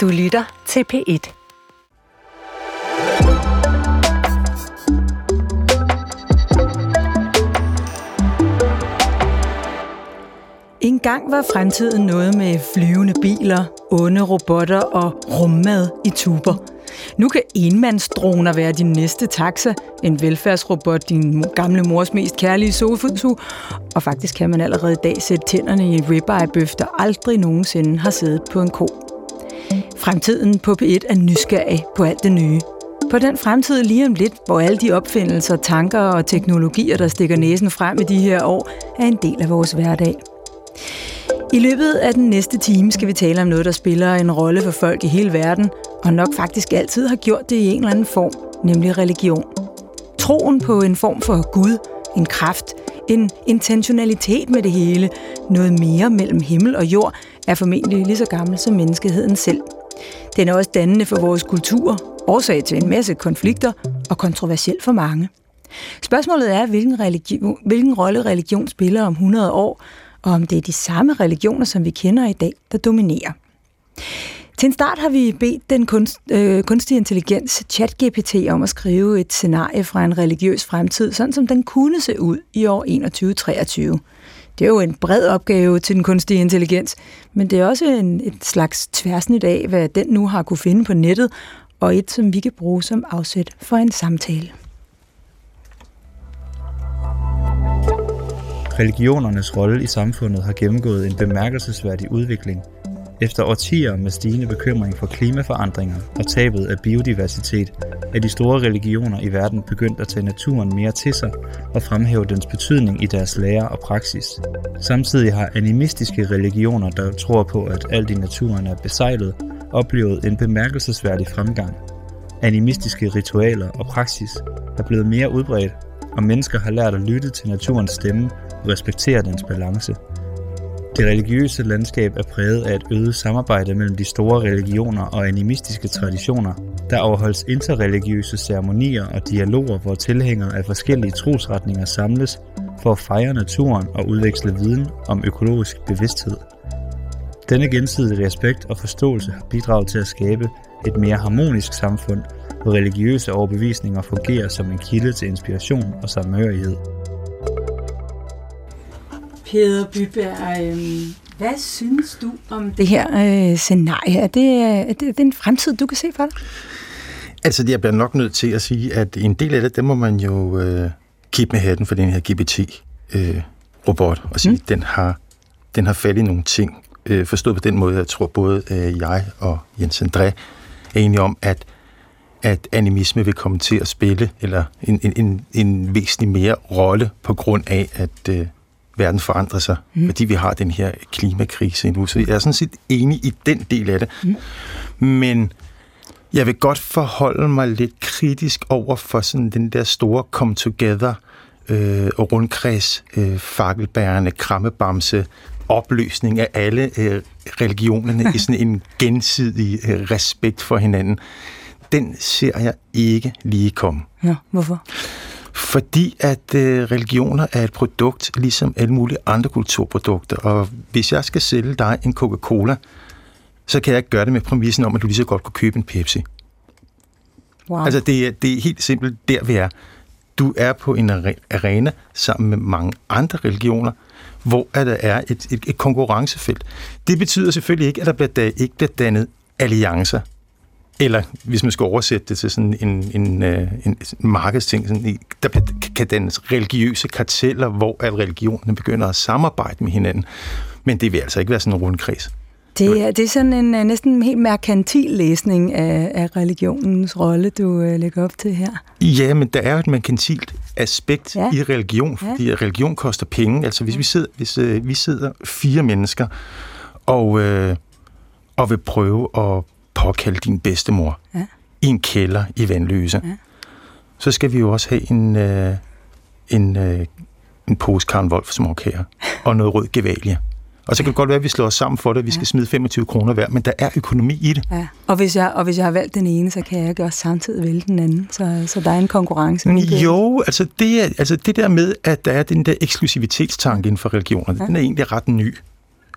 Du lytter til P1. En gang var fremtiden noget med flyvende biler, onde robotter og rummad i tuber. Nu kan enmandsdroner være din næste taxa, en velfærdsrobot, din gamle mors mest kærlige sofutu, og faktisk kan man allerede i dag sætte tænderne i en ribeye-bøf, der aldrig nogensinde har siddet på en ko. Fremtiden på P1 er nysgerrig på alt det nye. På den fremtid lige om lidt, hvor alle de opfindelser, tanker og teknologier, der stikker næsen frem i de her år, er en del af vores hverdag. I løbet af den næste time skal vi tale om noget, der spiller en rolle for folk i hele verden, og nok faktisk altid har gjort det i en eller anden form, nemlig religion. Troen på en form for Gud, en kraft, en intentionalitet med det hele, noget mere mellem himmel og jord, er formentlig lige så gammel som menneskeheden selv. Den er også dannende for vores kultur, årsag til en masse konflikter og kontroversiel for mange. Spørgsmålet er, hvilken, religion, hvilken rolle religion spiller om 100 år, og om det er de samme religioner, som vi kender i dag, der dominerer. Til en start har vi bedt den kunst, øh, kunstige intelligens ChatGPT om at skrive et scenarie fra en religiøs fremtid, sådan som den kunne se ud i år 2123. Det er jo en bred opgave til den kunstige intelligens, men det er også en, et slags tværsnit af, hvad den nu har kunne finde på nettet, og et, som vi kan bruge som afsæt for en samtale. Religionernes rolle i samfundet har gennemgået en bemærkelsesværdig udvikling. Efter årtier med stigende bekymring for klimaforandringer og tabet af biodiversitet, er de store religioner i verden begyndt at tage naturen mere til sig og fremhæve dens betydning i deres lære og praksis. Samtidig har animistiske religioner, der tror på, at alt i naturen er besejlet, oplevet en bemærkelsesværdig fremgang. Animistiske ritualer og praksis er blevet mere udbredt, og mennesker har lært at lytte til naturens stemme og respektere dens balance. Det religiøse landskab er præget af et øget samarbejde mellem de store religioner og animistiske traditioner. Der afholdes interreligiøse ceremonier og dialoger, hvor tilhængere af forskellige trosretninger samles for at fejre naturen og udveksle viden om økologisk bevidsthed. Denne gensidige respekt og forståelse har bidraget til at skabe et mere harmonisk samfund, hvor religiøse overbevisninger fungerer som en kilde til inspiration og samhørighed. Peder Byberg, øh, hvad synes du om det her øh, scenarie? Er det, er, det, en fremtid, du kan se for dig? Altså, jeg bliver nok nødt til at sige, at en del af det, det må man jo øh, kigge med hatten for den her GPT-robot, øh, og sige, mm. den har den har fat i nogle ting. Øh, forstået på den måde, jeg tror både øh, jeg og Jens André er enige om, at at animisme vil komme til at spille eller en, en, en, en væsentlig mere rolle på grund af, at øh, verden forandrer sig, mm. fordi vi har den her klimakrise nu. Så jeg er sådan set enig i den del af det. Mm. Men jeg vil godt forholde mig lidt kritisk over for sådan den der store come together øh, og rundkreds, øh, fakkelbærende, krammebamse, opløsning af alle øh, religionerne i sådan en gensidig øh, respekt for hinanden. Den ser jeg ikke lige komme. Ja, hvorfor? Fordi at øh, religioner er et produkt, ligesom alle mulige andre kulturprodukter. Og hvis jeg skal sælge dig en Coca-Cola, så kan jeg ikke gøre det med præmissen om, at du lige så godt kunne købe en Pepsi. Wow. Altså, det er, det er helt simpelt der, vi er. Du er på en arena sammen med mange andre religioner, hvor der er et, et, et konkurrencefelt. Det betyder selvfølgelig ikke, at der bliver, ikke bliver dannet alliancer eller hvis man skal oversætte det til sådan en, en, øh, en, en markedsting, sådan, der kan dannes religiøse karteller, hvor at religionerne begynder at samarbejde med hinanden. Men det vil altså ikke være sådan en rundkreds. Det er, det er sådan en uh, næsten helt merkantil læsning af, af religionens rolle, du uh, lægger op til her. Ja, men der er jo et merkantilt aspekt ja. i religion, fordi ja. religion koster penge. Altså hvis vi sidder, hvis, uh, vi sidder fire mennesker og, uh, og vil prøve at påkalde din bedstemor ja. i en kælder i Vandløse, ja. så skal vi jo også have en, øh, en, øh, en pose Karen Wolf småkager og noget rød gevalie. Og så kan det godt være, at vi slår os sammen for det, at vi skal smide 25 kroner hver, men der er økonomi i det. Ja. Og, hvis jeg, og hvis jeg har valgt den ene, så kan jeg ikke også samtidig vælge den anden. Så, så der er en konkurrence. Jo, altså det, er, altså det der med, at der er den der eksklusivitetstanke inden for religionerne, ja. den er egentlig ret ny.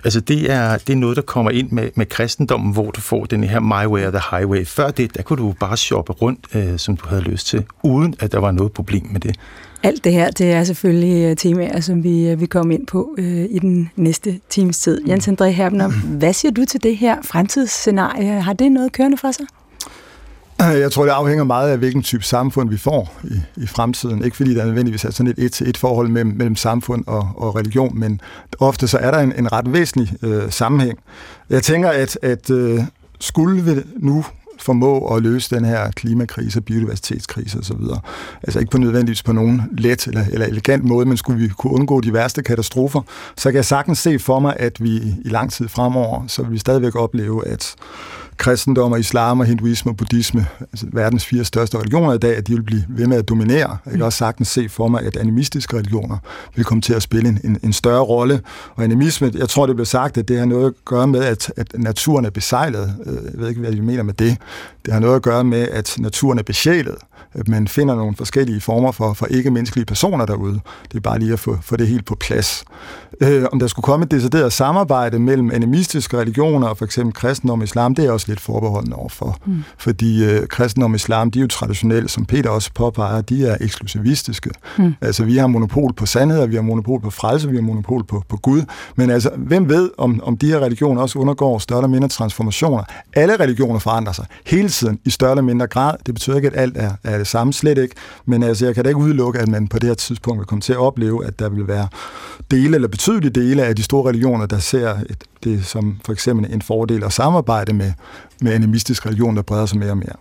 Altså det er, det er noget, der kommer ind med, med kristendommen, hvor du får den her my way or the highway. Før det, der kunne du bare shoppe rundt, øh, som du havde lyst til, uden at der var noget problem med det. Alt det her, det er selvfølgelig øh, temaer, som vi, øh, vi kommer ind på øh, i den næste times tid. Jens André Herbner, hvad siger du til det her fremtidsscenarie? Har det noget kørende for sig? Jeg tror, det afhænger meget af, hvilken type samfund vi får i, i fremtiden. Ikke fordi der er nødvendigvis er sådan et et-til-et forhold mellem, mellem samfund og, og religion, men ofte så er der en, en ret væsentlig øh, sammenhæng. Jeg tænker, at, at øh, skulle vi nu formå at løse den her klimakrise, biodiversitetskrise osv. Altså ikke på nødvendigvis på nogen let eller, eller elegant måde, men skulle vi kunne undgå de værste katastrofer, så kan jeg sagtens se for mig, at vi i lang tid fremover, så vil vi stadigvæk opleve, at kristendom og islam og hinduisme og buddhisme, altså verdens fire største religioner i dag, at de vil blive ved med at dominere. Jeg kan også sagtens se for mig, at animistiske religioner vil komme til at spille en, en større rolle. Og animisme, jeg tror, det blev sagt, at det har noget at gøre med, at, at naturen er besejlet. Øh, jeg ved ikke, hvad de mener med det. Det har noget at gøre med, at naturen er besjælet man finder nogle forskellige former for, for ikke-menneskelige personer derude. Det er bare lige at få, få det helt på plads. Øh, om der skulle komme et decideret samarbejde mellem animistiske religioner og for eksempel kristendom og islam, det er også lidt forbeholdende overfor. Mm. Fordi øh, kristendom og islam, de er jo traditionelt, som Peter også påpeger, de er eksklusivistiske. Mm. Altså vi har monopol på sandhed, vi har monopol på frelse, vi har monopol på, på Gud. Men altså, hvem ved, om, om de her religioner også undergår større eller mindre transformationer? Alle religioner forandrer sig hele tiden i større eller mindre grad. Det betyder ikke, at alt er, er det samme, slet ikke. Men altså, jeg kan da ikke udelukke, at man på det her tidspunkt vil komme til at opleve, at der vil være dele eller betydelige dele af de store religioner, der ser et, det som for eksempel en fordel at samarbejde med, med animistisk religion, der breder sig mere og mere.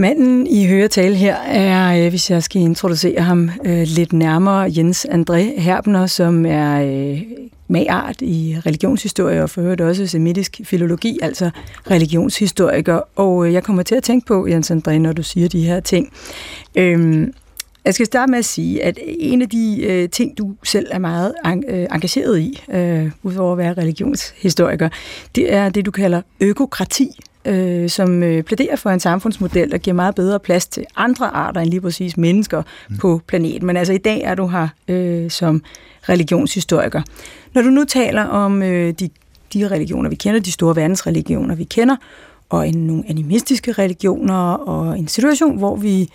Manden, I hører tale her, er, øh, hvis jeg skal introducere ham øh, lidt nærmere, Jens André Herbner, som er øh, magart i religionshistorie og forhørt også semitisk filologi, altså religionshistoriker. Og jeg kommer til at tænke på, Jens André, når du siger de her ting. Øhm, jeg skal starte med at sige, at en af de øh, ting, du selv er meget engageret i, øh, udover at være religionshistoriker, det er det, du kalder økokrati, øh, som øh, plæderer for en samfundsmodel, der giver meget bedre plads til andre arter end lige præcis mennesker mm. på planeten. Men altså i dag er du her øh, som religionshistoriker. Når du nu taler om øh, de, de religioner, vi kender, de store verdensreligioner, vi kender, og en, nogle animistiske religioner, og en situation, hvor vi,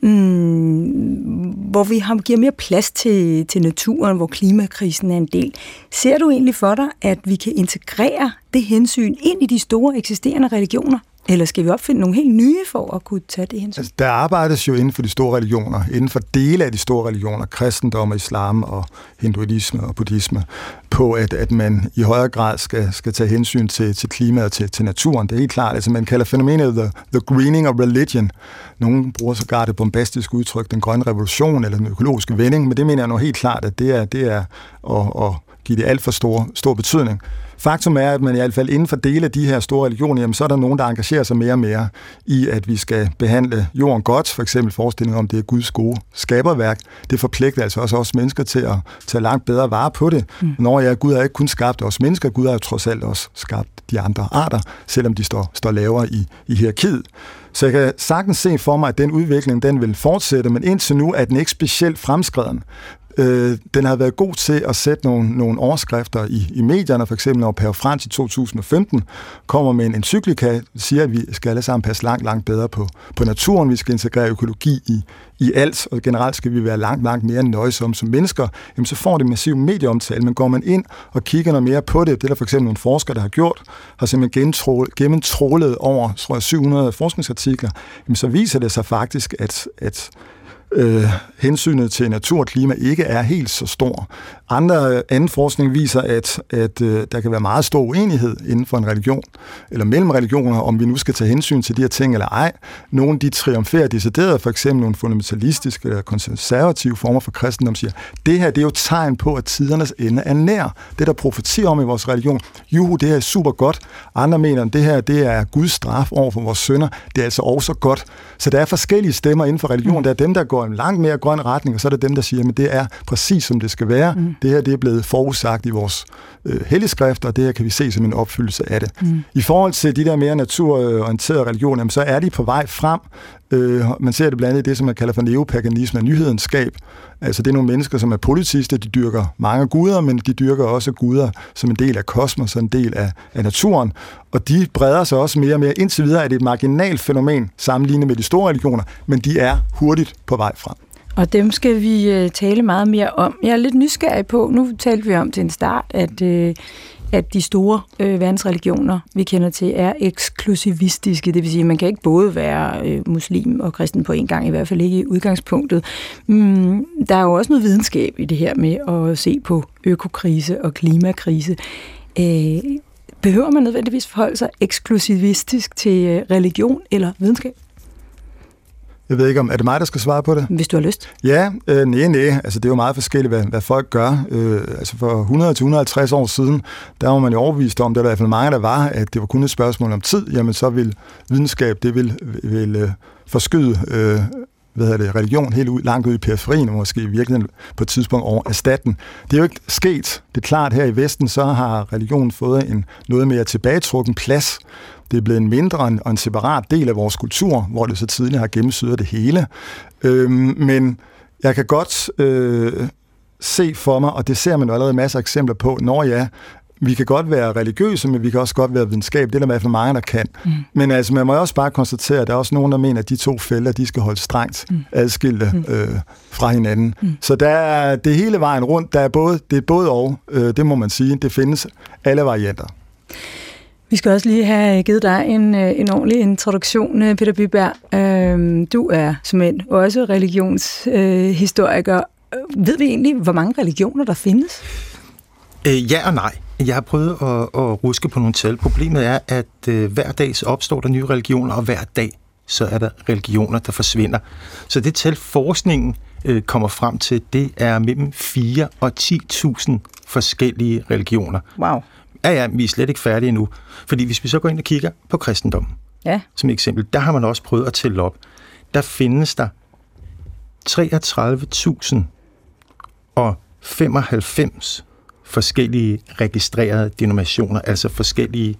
mm, hvor vi har, giver mere plads til, til naturen, hvor klimakrisen er en del. Ser du egentlig for dig, at vi kan integrere det hensyn ind i de store eksisterende religioner? Eller skal vi opfinde nogle helt nye for at kunne tage det hensyn? Altså, der arbejdes jo inden for de store religioner, inden for dele af de store religioner, kristendom og islam og hinduisme og buddhisme, på at, at man i højere grad skal, skal tage hensyn til, til klimaet og til, til naturen. Det er helt klart. Altså, man kalder fænomenet the, the greening of religion. Nogle bruger sågar det bombastiske udtryk, den grønne revolution eller den økologiske vending, men det mener jeg nu helt klart, at det er, det er at, at give det alt for stor, stor betydning. Faktum er, at man i hvert fald inden for dele af de her store religioner, jamen, så er der nogen, der engagerer sig mere og mere i, at vi skal behandle jorden godt. For eksempel forestillingen om, det er Guds gode skaberværk. Det forpligter altså også os mennesker til at tage langt bedre vare på det. Mm. Når jeg, Gud har ikke kun skabt os mennesker, Gud har jo trods alt også skabt de andre arter, selvom de står, står lavere i, i hierarkiet. Så jeg kan sagtens se for mig, at den udvikling den vil fortsætte, men indtil nu er den ikke specielt fremskreden. Øh, den har været god til at sætte nogle, nogle overskrifter i, i medierne, for eksempel når Pave Frans i 2015 kommer med en encyklika, siger, at vi skal alle sammen passe langt, langt bedre på, på naturen, vi skal integrere økologi i, i alt, og generelt skal vi være langt, langt mere nøjsomme som mennesker, jamen så får det massiv medieomtale, men går man ind og kigger noget mere på det, det er der for eksempel nogle forskere, der har gjort, har simpelthen gennemtrålet over tror jeg, 700 forskningsartikler, jamen så viser det sig faktisk, at, at øh, hensynet til natur og klima ikke er helt så stor. Andre, anden forskning viser, at, at øh, der kan være meget stor uenighed inden for en religion, eller mellem religioner, om vi nu skal tage hensyn til de her ting eller ej. Nogle de triumferer decideret, for eksempel nogle fundamentalistiske eller konservative former for kristendom siger, det her det er jo tegn på, at tidernes ende er nær. Det der profeterer om i vores religion, juhu, det her er super godt. Andre mener, at det her det er Guds straf over for vores sønder. Det er altså også godt. Så der er forskellige stemmer inden for religion. Mm. Der er dem, der går en langt mere grøn retning, og så er der dem, der siger, at det er præcis som det skal være. Mm Det her det er blevet forudsagt i vores øh, helligskrift, og det her kan vi se som en opfyldelse af det. Mm. I forhold til de der mere naturorienterede religioner, så er de på vej frem. Øh, man ser det blandt andet i det, som man kalder for neopaganisme og nyhedenskab. Altså det er nogle mennesker, som er politister, de dyrker mange guder, men de dyrker også guder som en del af kosmos og en del af, af naturen. Og de breder sig også mere og mere. Indtil videre er det et marginalt fænomen sammenlignet med de store religioner, men de er hurtigt på vej frem. Og dem skal vi øh, tale meget mere om. Jeg er lidt nysgerrig på, nu talte vi om til en start, at, øh, at de store øh, verdensreligioner, vi kender til, er eksklusivistiske. Det vil sige, at man kan ikke både være øh, muslim og kristen på en gang, i hvert fald ikke i udgangspunktet. Mm, der er jo også noget videnskab i det her med at se på økokrise og klimakrise. Øh, behøver man nødvendigvis forholde sig eksklusivistisk til øh, religion eller videnskab? Jeg ved ikke, om er det mig, der skal svare på det? Hvis du har lyst. Ja, øh, nej, nej. Altså, det er jo meget forskelligt, hvad, hvad folk gør. Øh, altså, for 100-150 år siden, der var man jo overbevist om, det var i hvert fald mange, der var, at det var kun et spørgsmål om tid. Jamen, så vil videnskab, det vil, vil øh, forskyde øh, hvad hedder det, religion helt ud, langt ud i periferien, og måske virkelig på et tidspunkt over erstatten. Det er jo ikke sket. Det er klart, her i Vesten, så har religionen fået en noget mere tilbagetrukken plads. Det er blevet en mindre og en separat del af vores kultur, hvor det så tidligere har gennemsyret det hele. Øhm, men jeg kan godt øh, se for mig, og det ser man jo allerede masser af eksempler på, når ja, vi kan godt være religiøse, men vi kan også godt være videnskab. Det er der i hvert fald mange, der kan. Mm. Men altså, man må også bare konstatere, at der er også nogen, der mener, at de to felter, de skal holde strengt mm. adskilte mm. øh, fra hinanden. Mm. Så der er det hele vejen rundt. Der er både, det er både og, øh, det må man sige. Det findes alle varianter. Vi skal også lige have givet dig en, øh, en ordentlig introduktion, øh, Peter Byberg. Øhm, du er som en også religionshistoriker. Øh, Ved vi egentlig, hvor mange religioner der findes? Øh, ja og nej. Jeg har prøvet at, at ruske på nogle tal. Problemet er, at øh, hver dag så opstår der nye religioner, og hver dag så er der religioner, der forsvinder. Så det tal, forskningen øh, kommer frem til, det er mellem 4 og 10.000 forskellige religioner. Wow. Ja, ja, vi er slet ikke færdige endnu. Fordi hvis vi så går ind og kigger på kristendommen, ja. som eksempel, der har man også prøvet at tælle op. Der findes der 33.000 og 95 forskellige registrerede denominationer, altså forskellige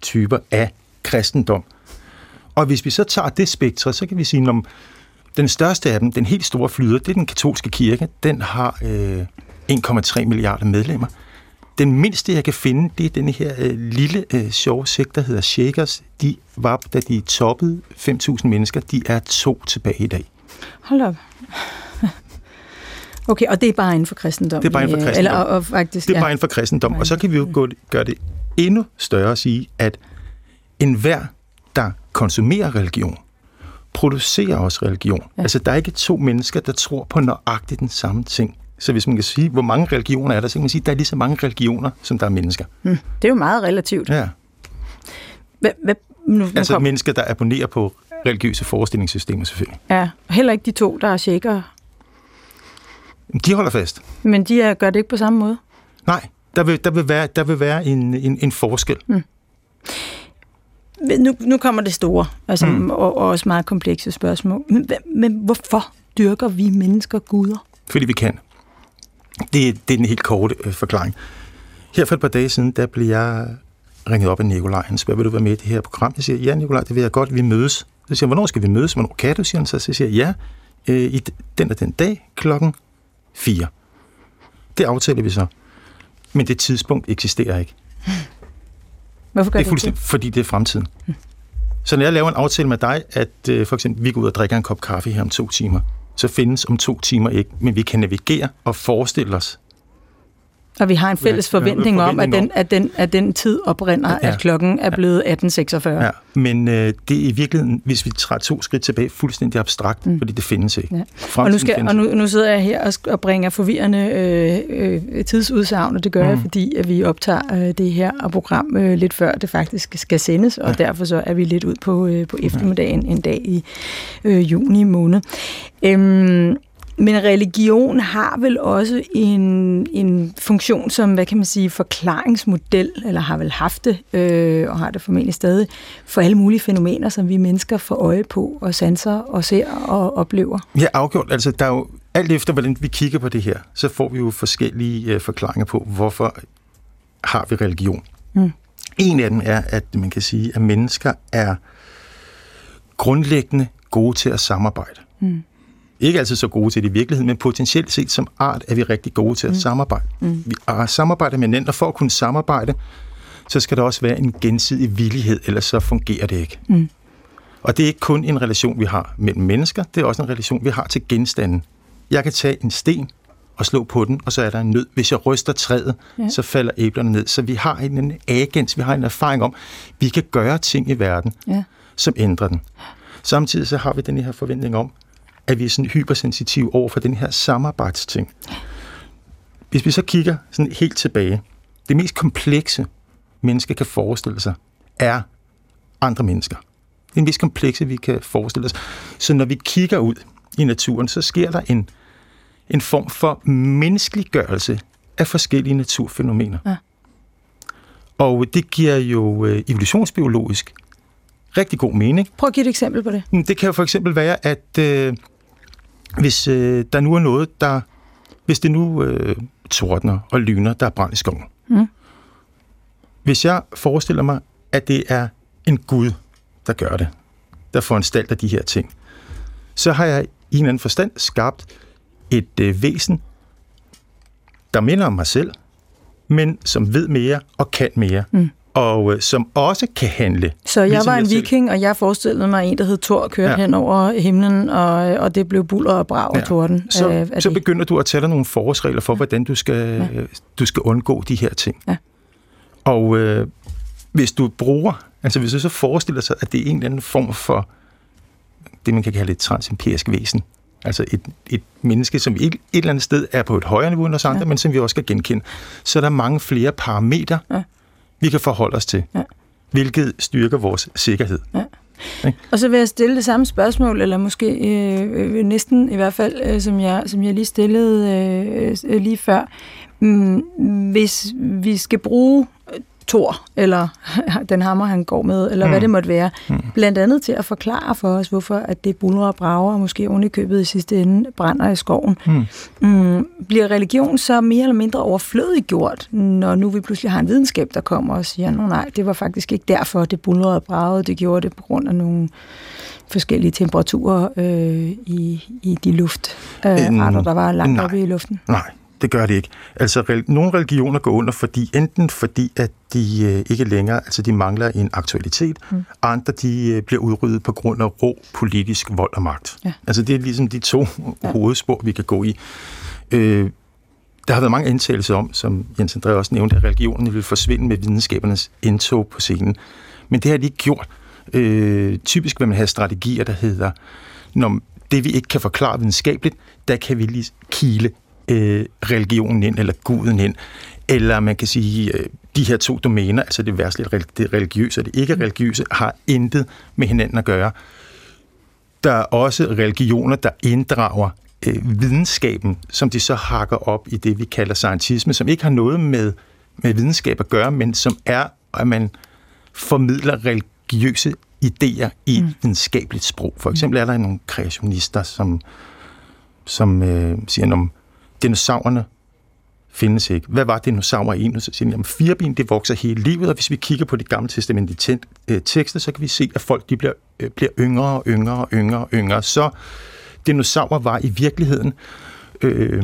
typer af kristendom. Og hvis vi så tager det spektrum, så kan vi sige, at den største af dem, den helt store flyder, det er den katolske kirke. Den har øh, 1,3 milliarder medlemmer. Den mindste, jeg kan finde, det er den her øh, lille øh, sjove sekt, der hedder Shakers. De var, da de toppede 5.000 mennesker, de er to tilbage i dag. Hold op. Okay, og det er bare inden for kristendom? Det er bare inden for kristendom. Eller, og, og faktisk, det er ja. bare inden for kristendom. Og så kan vi jo gå, gøre det endnu større og sige, at enhver, der konsumerer religion, producerer også religion. Ja. Altså, der er ikke to mennesker, der tror på nøjagtigt den samme ting. Så hvis man kan sige, hvor mange religioner er der, så kan man sige, at der er lige så mange religioner, som der er mennesker. Hmm. Det er jo meget relativt. Ja. Hvad, hvad, nu, altså kom... mennesker, der abonnerer på religiøse forestillingssystemer selvfølgelig. Ja, heller ikke de to, der er shaker. De holder fast. Men de er, gør det ikke på samme måde? Nej, der vil, der vil være, der vil være en, en, en forskel. Hmm. Nu, nu kommer det store, altså, mm. og, og også meget komplekse spørgsmål. Men, men hvorfor dyrker vi mennesker guder? Fordi vi kan. Det, det er den helt korte øh, forklaring. Her for et par dage siden, der blev jeg ringet op af Nikolaj. Han spørger, vil du være med i det her program? Jeg siger, ja Nikolaj, det vil jeg godt, vi mødes. Så siger han, hvornår skal vi mødes? Hvornår kan du? Siger han så. Så siger jeg, ja, øh, i den og den dag klokken 4. Det aftaler vi så. Men det tidspunkt eksisterer ikke. Hvorfor gør det er det? Fordi det er fremtiden. Så når jeg laver en aftale med dig, at øh, for eksempel vi går ud og drikker en kop kaffe her om to timer, så findes om to timer ikke, men vi kan navigere og forestille os. Og vi har en fælles ja, forventning, forventning om, at den, at, den, at den tid oprinder, ja, at klokken er blevet 18.46. Ja, men øh, det er i virkeligheden, hvis vi træder to skridt tilbage, fuldstændig abstrakt, mm. fordi det findes ikke. Ja. Og, nu, skal, og nu, nu sidder jeg her og, og bringer forvirrende øh, øh, tidsudsagn, og det gør mm. jeg, fordi at vi optager øh, det her program øh, lidt før det faktisk skal sendes, og ja. derfor så er vi lidt ud på, øh, på eftermiddagen en dag i øh, juni måned. Øhm, men religion har vel også en, en funktion som, hvad kan man sige, forklaringsmodel, eller har vel haft det, øh, og har det formentlig stadig, for alle mulige fænomener, som vi mennesker får øje på, og sanser, og ser og oplever. Ja, afgjort. Altså, der er jo alt efter, hvordan vi kigger på det her, så får vi jo forskellige øh, forklaringer på, hvorfor har vi religion. Mm. En af dem er, at man kan sige, at mennesker er grundlæggende gode til at samarbejde. Mm. Ikke altid så gode til det i virkeligheden, men potentielt set som art er vi rigtig gode til at mm. samarbejde. Mm. Vi samarbejder med hinanden, og for at kunne samarbejde, så skal der også være en gensidig villighed, ellers så fungerer det ikke. Mm. Og det er ikke kun en relation, vi har mellem mennesker, det er også en relation, vi har til genstanden. Jeg kan tage en sten og slå på den, og så er der en nød. Hvis jeg ryster træet, ja. så falder æblerne ned. Så vi har en agens, vi har en erfaring om, vi kan gøre ting i verden, ja. som ændrer den. Samtidig så har vi den her forventning om, at vi er sådan hypersensitive over for den her samarbejdsting. Hvis vi så kigger sådan helt tilbage, det mest komplekse, mennesker kan forestille sig, er andre mennesker. Det er det mest komplekse, vi kan forestille os. Så når vi kigger ud i naturen, så sker der en, en form for menneskeliggørelse af forskellige naturfænomener. Ja. Og det giver jo øh, evolutionsbiologisk rigtig god mening. Prøv at give et eksempel på det. Mm, det kan jo for eksempel være, at øh, hvis øh, der nu er noget, der... Hvis det nu øh, tordner og lyner, der er brand i skoven. Mm. Hvis jeg forestiller mig, at det er en Gud, der gør det, der foranstalter de her ting, så har jeg i en anden forstand skabt et øh, væsen, der minder om mig selv, men som ved mere og kan mere. Mm og øh, som også kan handle. Så jeg ligesom var en jeg viking, selv. og jeg forestillede mig en, der hed Thor, kørte ja. hen over himlen, og, og det blev buller og brag ja. og torden. Så, af, af så det. begynder du at tage dig nogle forårsregler for, ja. hvordan du skal, ja. du skal undgå de her ting. Ja. Og øh, hvis du bruger, altså hvis du så forestiller sig, at det er en eller anden form for det, man kan kalde et transempirisk væsen, altså et, et menneske, som et, et eller andet sted er på et højere niveau end os andre, ja. men som vi også skal genkende, så er der mange flere parametre, ja vi kan forholde os til, ja. hvilket styrker vores sikkerhed. Ja. Okay. Og så vil jeg stille det samme spørgsmål, eller måske øh, øh, næsten i hvert fald, øh, som, jeg, som jeg lige stillede øh, øh lige før. Mm, hvis vi skal bruge Thor, eller den hammer, han går med, eller mm. hvad det måtte være. Mm. Blandt andet til at forklare for os, hvorfor at det buller og brager, og måske oven i købet i sidste ende brænder i skoven. Mm. Mm. Bliver religion så mere eller mindre overflødiggjort, når nu vi pludselig har en videnskab, der kommer og siger, no, nej, det var faktisk ikke derfor, det bullerede og bragede, det gjorde det på grund af nogle forskellige temperaturer øh, i, i de luftarter, øh, der var langt nej, oppe i luften? Nej, det gør det ikke. Altså, nogle religioner går under, fordi enten fordi, at de øh, ikke længere, altså de mangler en aktualitet, mm. andre de øh, bliver udryddet på grund af rå politisk vold og magt. Ja. Altså, det er ligesom de to ja. hovedspor, vi kan gå i. Øh, der har været mange antagelser om, som Jens André også nævnte, at religionen vil forsvinde med videnskabernes indtog på scenen. Men det har de ikke gjort. Øh, typisk vil man have strategier, der hedder, når det vi ikke kan forklare videnskabeligt, der kan vi lige kile øh, religionen ind, eller guden ind, eller man kan sige, øh, de her to domæner, altså det værtslige, det religiøse og det ikke-religiøse, har intet med hinanden at gøre. Der er også religioner, der inddrager øh, videnskaben, som de så hakker op i det, vi kalder scientisme, som ikke har noget med, med videnskab at gøre, men som er, at man formidler religiøse idéer i mm. videnskabeligt sprog. For eksempel er der nogle kreationister, som, som øh, siger, om dinosaurerne findes ikke. Hvad var dinosaurer egentlig? Så siger de, at fireben det vokser hele livet, og hvis vi kigger på de gamle testamentlige øh, tekster, så kan vi se, at folk de bliver, øh, bliver yngre og yngre og yngre og yngre. Så dinosaurer var i virkeligheden øh, øh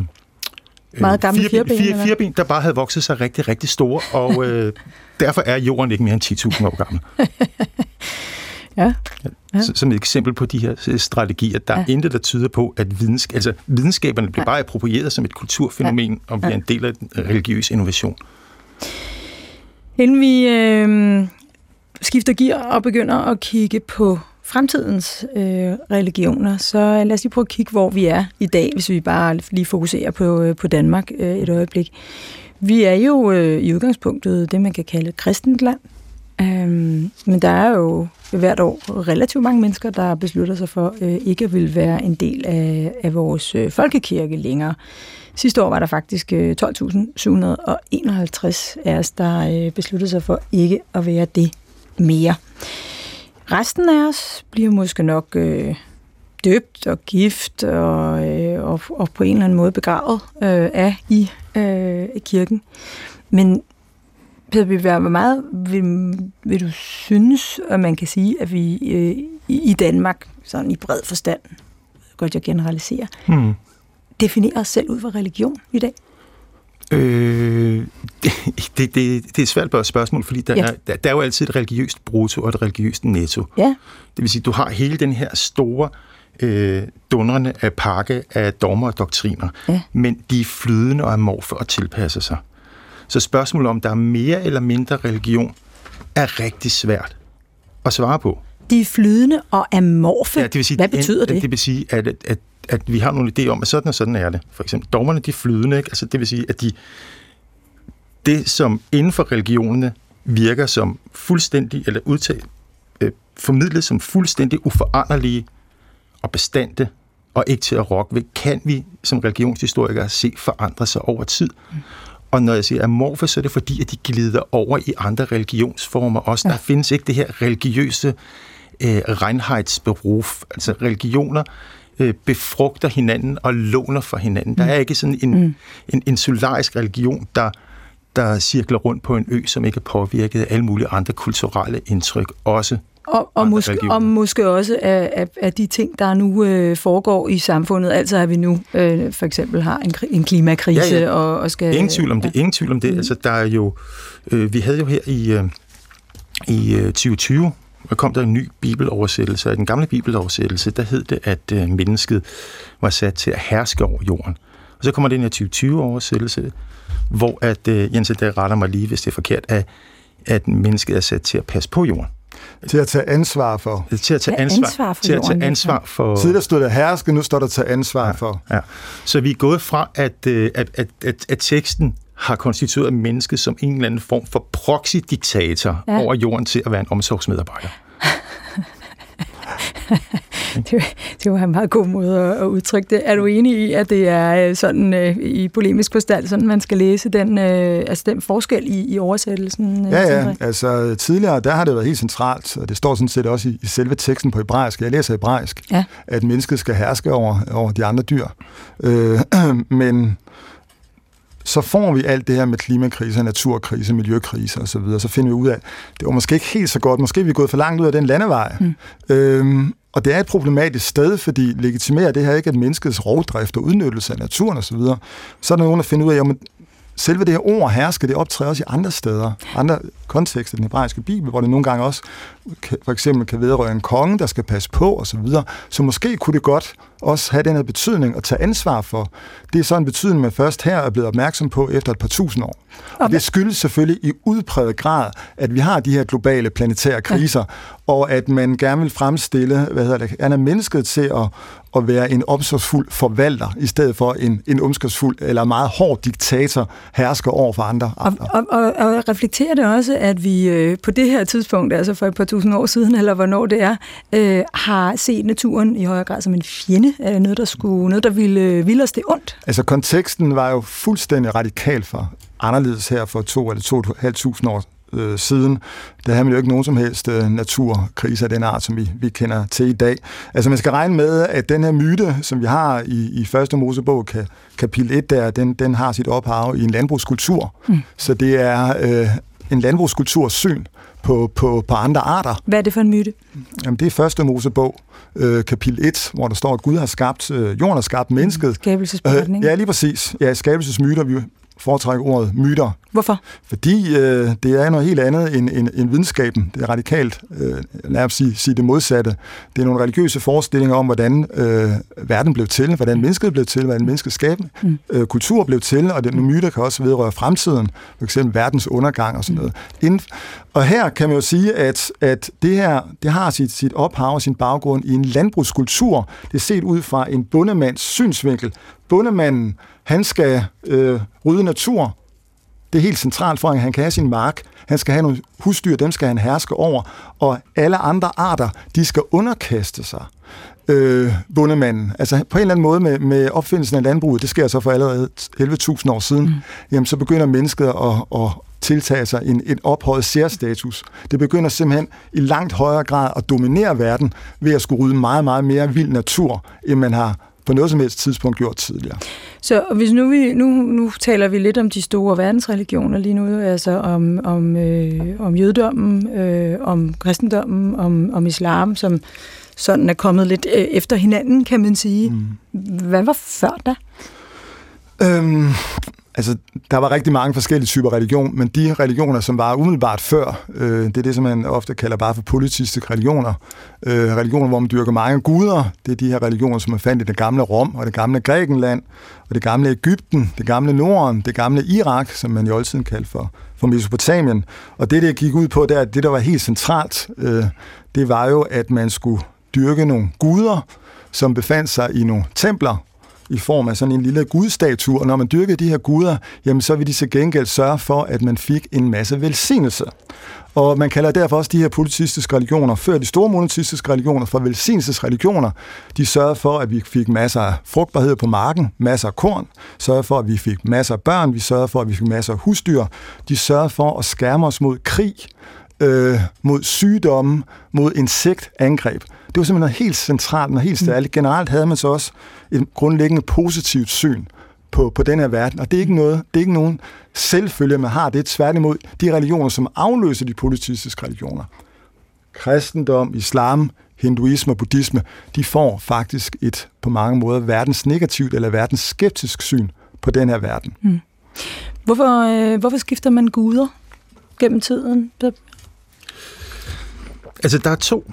meget gamle fire, fireben, fire, fireben, der bare havde vokset sig rigtig, rigtig store, og øh, derfor er jorden ikke mere end 10.000 år gammel. Ja. Ja. Som et eksempel på de her øh, strategier. Der er ja. intet, der tyder på, at vidensk- altså, videnskaberne bliver ja. bare approprieret som et kulturfænomen ja. og bliver ja. en del af religiøs innovation. Inden vi øh, skifter gear og begynder at kigge på fremtidens øh, religioner, så lad os lige prøve at kigge, hvor vi er i dag, hvis vi bare lige fokuserer på, øh, på Danmark øh, et øjeblik. Vi er jo øh, i udgangspunktet det, man kan kalde et kristent land. Øhm, men der er jo hvert år relativt mange mennesker, der beslutter sig for øh, ikke at vil være en del af, af vores øh, folkekirke længere. Sidste år var der faktisk øh, 12.751 af os, der øh, besluttede sig for ikke at være det mere. Resten af os bliver måske nok øh, døbt og gift og, øh, og, og på en eller anden måde begravet øh, af i, øh, i kirken. Men Peter hvor meget vil, vil du synes, at man kan sige, at vi øh, i Danmark, sådan i bred forstand, godt jeg generaliserer, hmm. definerer os selv ud fra religion i dag? Øh, det, det, det, det er et svært spørgsmål, fordi der, ja. er, der, der er jo altid et religiøst brutto og et religiøst netto. Ja. Det vil sige, du har hele den her store øh, dundrende af pakke af dogmer og doktriner, ja. men de er flydende og amorfe og tilpasser sig. Så spørgsmålet om der er mere eller mindre religion, er rigtig svært at svare på. De er flydende og amorfe? Ja, det vil sige, Hvad betyder en, det? Det vil sige, at, at, at vi har nogle idéer om, at sådan og sådan er det. For eksempel, dogmerne de er flydende, ikke? Altså, det vil sige, at de, det, som inden for religionerne virker som fuldstændig, eller udtalt, øh, formidlet som fuldstændig uforanderlige og bestandte, og ikke til at rokke ved, kan vi som religionshistorikere se forandre sig over tid. Og når jeg siger amorfe, så er det fordi, at de glider over i andre religionsformer også. Ja. Der findes ikke det her religiøse øh, renheitsberuf. Altså religioner øh, befrugter hinanden og låner for hinanden. Mm. Der er ikke sådan en, mm. en, en solarisk religion, der, der cirkler rundt på en ø, som ikke er påvirket af alle mulige andre kulturelle indtryk, også og, og, måske, og måske også af, af, af de ting, der nu øh, foregår i samfundet. Altså at vi nu øh, for eksempel har en, en klimakrise ja, ja. Og, og skal... Ingen tvivl om det. Ja. Ingen tvivl om det. Mm. Altså, der er jo, øh, vi havde jo her i, øh, i øh, 2020 der kom der en ny bibeloversættelse, og i den gamle bibeloversættelse, der hed det, at øh, mennesket var sat til at herske over jorden. Og så kommer den her 2020-oversættelse, hvor at, øh, Jens, der retter mig lige, hvis det er forkert, at, at mennesket er sat til at passe på jorden. Til at tage ansvar for. Til at tage ansvar, ansvar for. Til at tage ansvar for. Tidligere stod der herske, nu står der tage ansvar ja, for. Ja. Så vi er gået fra, at, øh, at, at, at, at teksten har konstitueret mennesket som en eller anden form for proxy-diktator ja. over jorden til at være en omsorgsmedarbejder. det, det var en meget god måde at, udtrykke det. Er du enig i, at det er øh, sådan øh, i polemisk forstand, sådan man skal læse den, øh, altså den forskel i, i oversættelsen? ja, ja. Altså tidligere, der har det været helt centralt, og det står sådan set også i, i selve teksten på hebraisk. Jeg læser hebraisk, ja. at mennesket skal herske over, over de andre dyr. Øh, men så får vi alt det her med klimakrise, naturkrise, miljøkrise osv., så, videre. så finder vi ud af, det var måske ikke helt så godt, måske er vi gået for langt ud af den landevej. Mm. Øhm, og det er et problematisk sted, fordi legitimerer det her ikke, at menneskets rovdrift og udnyttelse af naturen osv., så, videre, så er der nogen, der finder ud af, at selve det her ord herske, det optræder også i andre steder, andre kontekster i den hebraiske bibel, hvor det nogle gange også for eksempel kan vedrøre en konge, der skal passe på osv. Så, videre. så måske kunne det godt også have den her betydning at tage ansvar for. Det er så en betydning, man først her er blevet opmærksom på efter et par tusind år. Og det skyldes selvfølgelig i udpræget grad, at vi har de her globale planetære kriser, ja. Og at man gerne vil fremstille, hvad hedder det, er mennesket til at, at være en omsorgsfuld forvalter, i stedet for en, en omsorgsfuld eller meget hård diktator, hersker over for andre. Og, og, og, og reflekterer det også, at vi øh, på det her tidspunkt, altså for et par tusind år siden, eller hvornår det er, øh, har set naturen i højere grad som en fjende? Det noget, der, skulle, noget, der ville, ville os det ondt? Altså konteksten var jo fuldstændig radikal for anderledes her for to eller to og et halvt tusind år øh, siden. Der havde man jo ikke nogen som helst øh, naturkrise af den art, som vi, vi kender til i dag. Altså man skal regne med, at den her myte, som vi har i, i første Mosebog, ka, kapitel 1 der, den, den har sit ophav i en landbrugskultur. Mm. Så det er øh, en landbrugskulturs syn på, på, på andre arter. Hvad er det for en myte? Jamen, det er første Mosebog, øh, kapitel 1, hvor der står, at Gud har skabt, øh, jorden har skabt mennesket. Skabelsesberetning. Øh, ja, lige præcis. Ja, skabelsesmyter. Vi foretrækker ordet myter. Hvorfor? Fordi øh, det er noget helt andet end, end, end videnskaben. Det er radikalt, øh, lad os sige, sige det modsatte. Det er nogle religiøse forestillinger om, hvordan øh, verden blev til, hvordan mennesket blev til, hvordan menneskets skabende mm. øh, kultur blev til, og nogle myter kan også vedrøre fremtiden, eksempel verdens undergang og sådan noget. Inden, og her kan man jo sige, at, at det her det har sit, sit ophav og sin baggrund i en landbrugskultur. Det er set ud fra en bundemands synsvinkel. Bundemanden han skal øh, rydde natur. Det er helt centralt for, at han kan have sin mark. Han skal have nogle husdyr, dem skal han herske over. Og alle andre arter, de skal underkaste sig øh, bundemanden. Altså på en eller anden måde med, med opfindelsen af landbruget, det sker så for allerede 11.000 år siden, mm. jamen så begynder mennesket at, at, tiltage sig en, en ophøjet særstatus. Det begynder simpelthen i langt højere grad at dominere verden ved at skulle rydde meget, meget mere vild natur, end man har på noget som helst tidspunkt gjort tidligere. Så hvis nu vi nu, nu taler vi lidt om de store verdensreligioner lige nu, altså om, om, øh, om jødedommen, øh, om kristendommen, om, om islam, som sådan er kommet lidt øh, efter hinanden, kan man sige. Mm. Hvad var før da? Øhm, Altså, der var rigtig mange forskellige typer religion, men de religioner, som var umiddelbart før, øh, det er det, som man ofte kalder bare for politiske religioner. Øh, religioner, hvor man dyrker mange guder. Det er de her religioner, som man fandt i det gamle Rom og det gamle Grækenland, og det gamle Ægypten, det gamle Norden, det gamle Irak, som man i oldtiden kaldte for, for Mesopotamien. Og det, det gik ud på, det er, at det, der var helt centralt, øh, det var jo, at man skulle dyrke nogle guder, som befandt sig i nogle templer, i form af sådan en lille gudstatue, og når man dyrkede de her guder, jamen så ville de til gengæld sørge for, at man fik en masse velsignelse. Og man kalder derfor også de her politistiske religioner, før de store monoteistiske religioner, for velsignelsesreligioner. De sørgede for, at vi fik masser af frugtbarhed på marken, masser af korn, sørgede for, at vi fik masser af børn, vi sørgede for, at vi fik masser af husdyr. De sørgede for at skærme os mod krig, øh, mod sygdomme, mod insektangreb. Det var simpelthen helt centralt og helt særligt. Generelt havde man så også et grundlæggende positivt syn på, på den her verden, og det er ikke noget, det er ikke nogen selvfølge, man har. Det er tværtimod de religioner, som afløser de politiske religioner. Kristendom, islam, hinduisme og buddhisme, de får faktisk et på mange måder verdens negativt eller verdens skeptisk syn på den her verden. Mm. Hvorfor, øh, hvorfor skifter man guder gennem tiden? Altså, der er to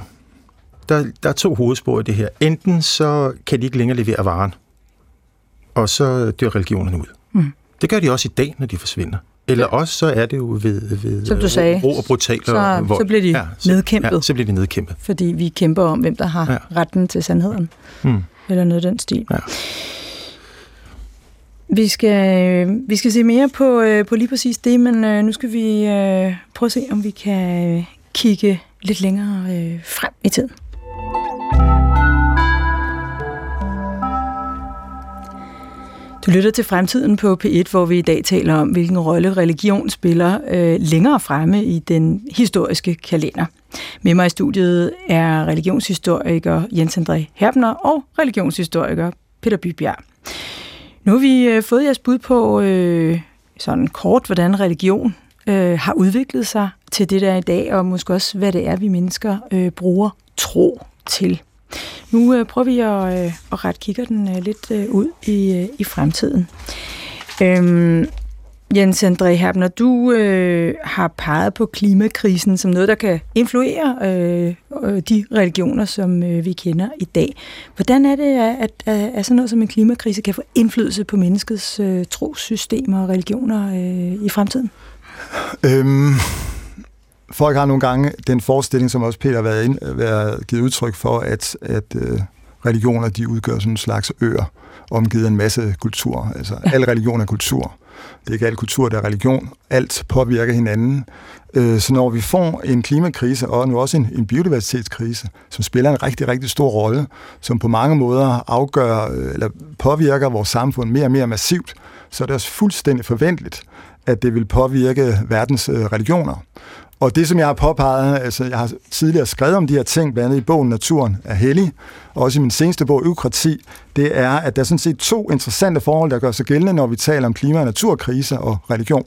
der, der er to hovedspor i det her. Enten så kan de ikke længere levere varen, og så dør religionerne ud. Mm. Det gør de også i dag, når de forsvinder. Eller ja. også så er det jo ved, ved Som du sagde, ro og brutal så, vold. Så bliver de ja, så, nedkæmpet. Ja, så bliver de nedkæmpet. Fordi vi kæmper om, hvem der har ja. retten til sandheden. Mm. Eller noget af den stil. Ja. Vi skal, vi skal se mere på, øh, på lige præcis det, men øh, nu skal vi øh, prøve at se, om vi kan kigge lidt længere øh, frem i tiden. Du lytter til Fremtiden på P1, hvor vi i dag taler om, hvilken rolle religion spiller øh, længere fremme i den historiske kalender. Med mig i studiet er religionshistoriker Jens André Herbner og religionshistoriker Peter Bybjerg. Nu har vi øh, fået jeres bud på øh, sådan kort, hvordan religion øh, har udviklet sig til det der i dag, og måske også, hvad det er, vi mennesker øh, bruger tro til. Nu øh, prøver vi at, øh, at rette kigger den øh, lidt øh, ud i, øh, i fremtiden. Øhm, Jens André Herbner, du øh, har peget på klimakrisen som noget, der kan influere øh, øh, de religioner, som øh, vi kender i dag. Hvordan er det, at, at, at sådan noget som en klimakrise kan få indflydelse på menneskets øh, trosystemer og religioner øh, i fremtiden? Øhm, folk har nogle gange den forestilling, som også Peter har været, ind, været givet udtryk for, at, at øh, religioner de udgør sådan en slags øer, omgivet af en masse kultur. Altså, al religion er kultur. Det er ikke al kultur, der er religion. Alt påvirker hinanden. Øh, så når vi får en klimakrise, og nu også en, en biodiversitetskrise, som spiller en rigtig, rigtig stor rolle, som på mange måder afgør øh, eller påvirker vores samfund mere og mere massivt, så er det også fuldstændig forventeligt, at det vil påvirke verdens øh, religioner. Og det, som jeg har påpeget, altså jeg har tidligere skrevet om de her ting, blandt andet i bogen Naturen er hellig, og også i min seneste bog, Økrati, det er, at der er sådan set to interessante forhold, der gør sig gældende, når vi taler om klima- og naturkrise og religion.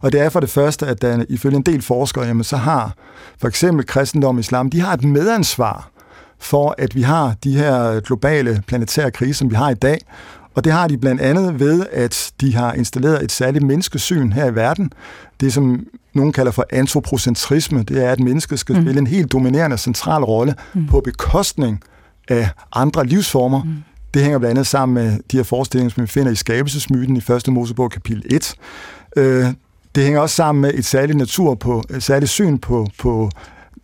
Og det er for det første, at der ifølge en del forskere, jamen så har for eksempel kristendom og islam, de har et medansvar for, at vi har de her globale planetære kriser, som vi har i dag, og det har de blandt andet ved, at de har installeret et særligt menneskesyn her i verden. Det, som nogen kalder for antropocentrisme, det er, at mennesket skal mm. spille en helt dominerende central rolle mm. på bekostning af andre livsformer. Mm. Det hænger blandt andet sammen med de her forestillinger, som vi finder i skabelsesmyten i første Mosebog kapitel 1. Øh, det hænger også sammen med et særligt natur på, et særligt syn på, på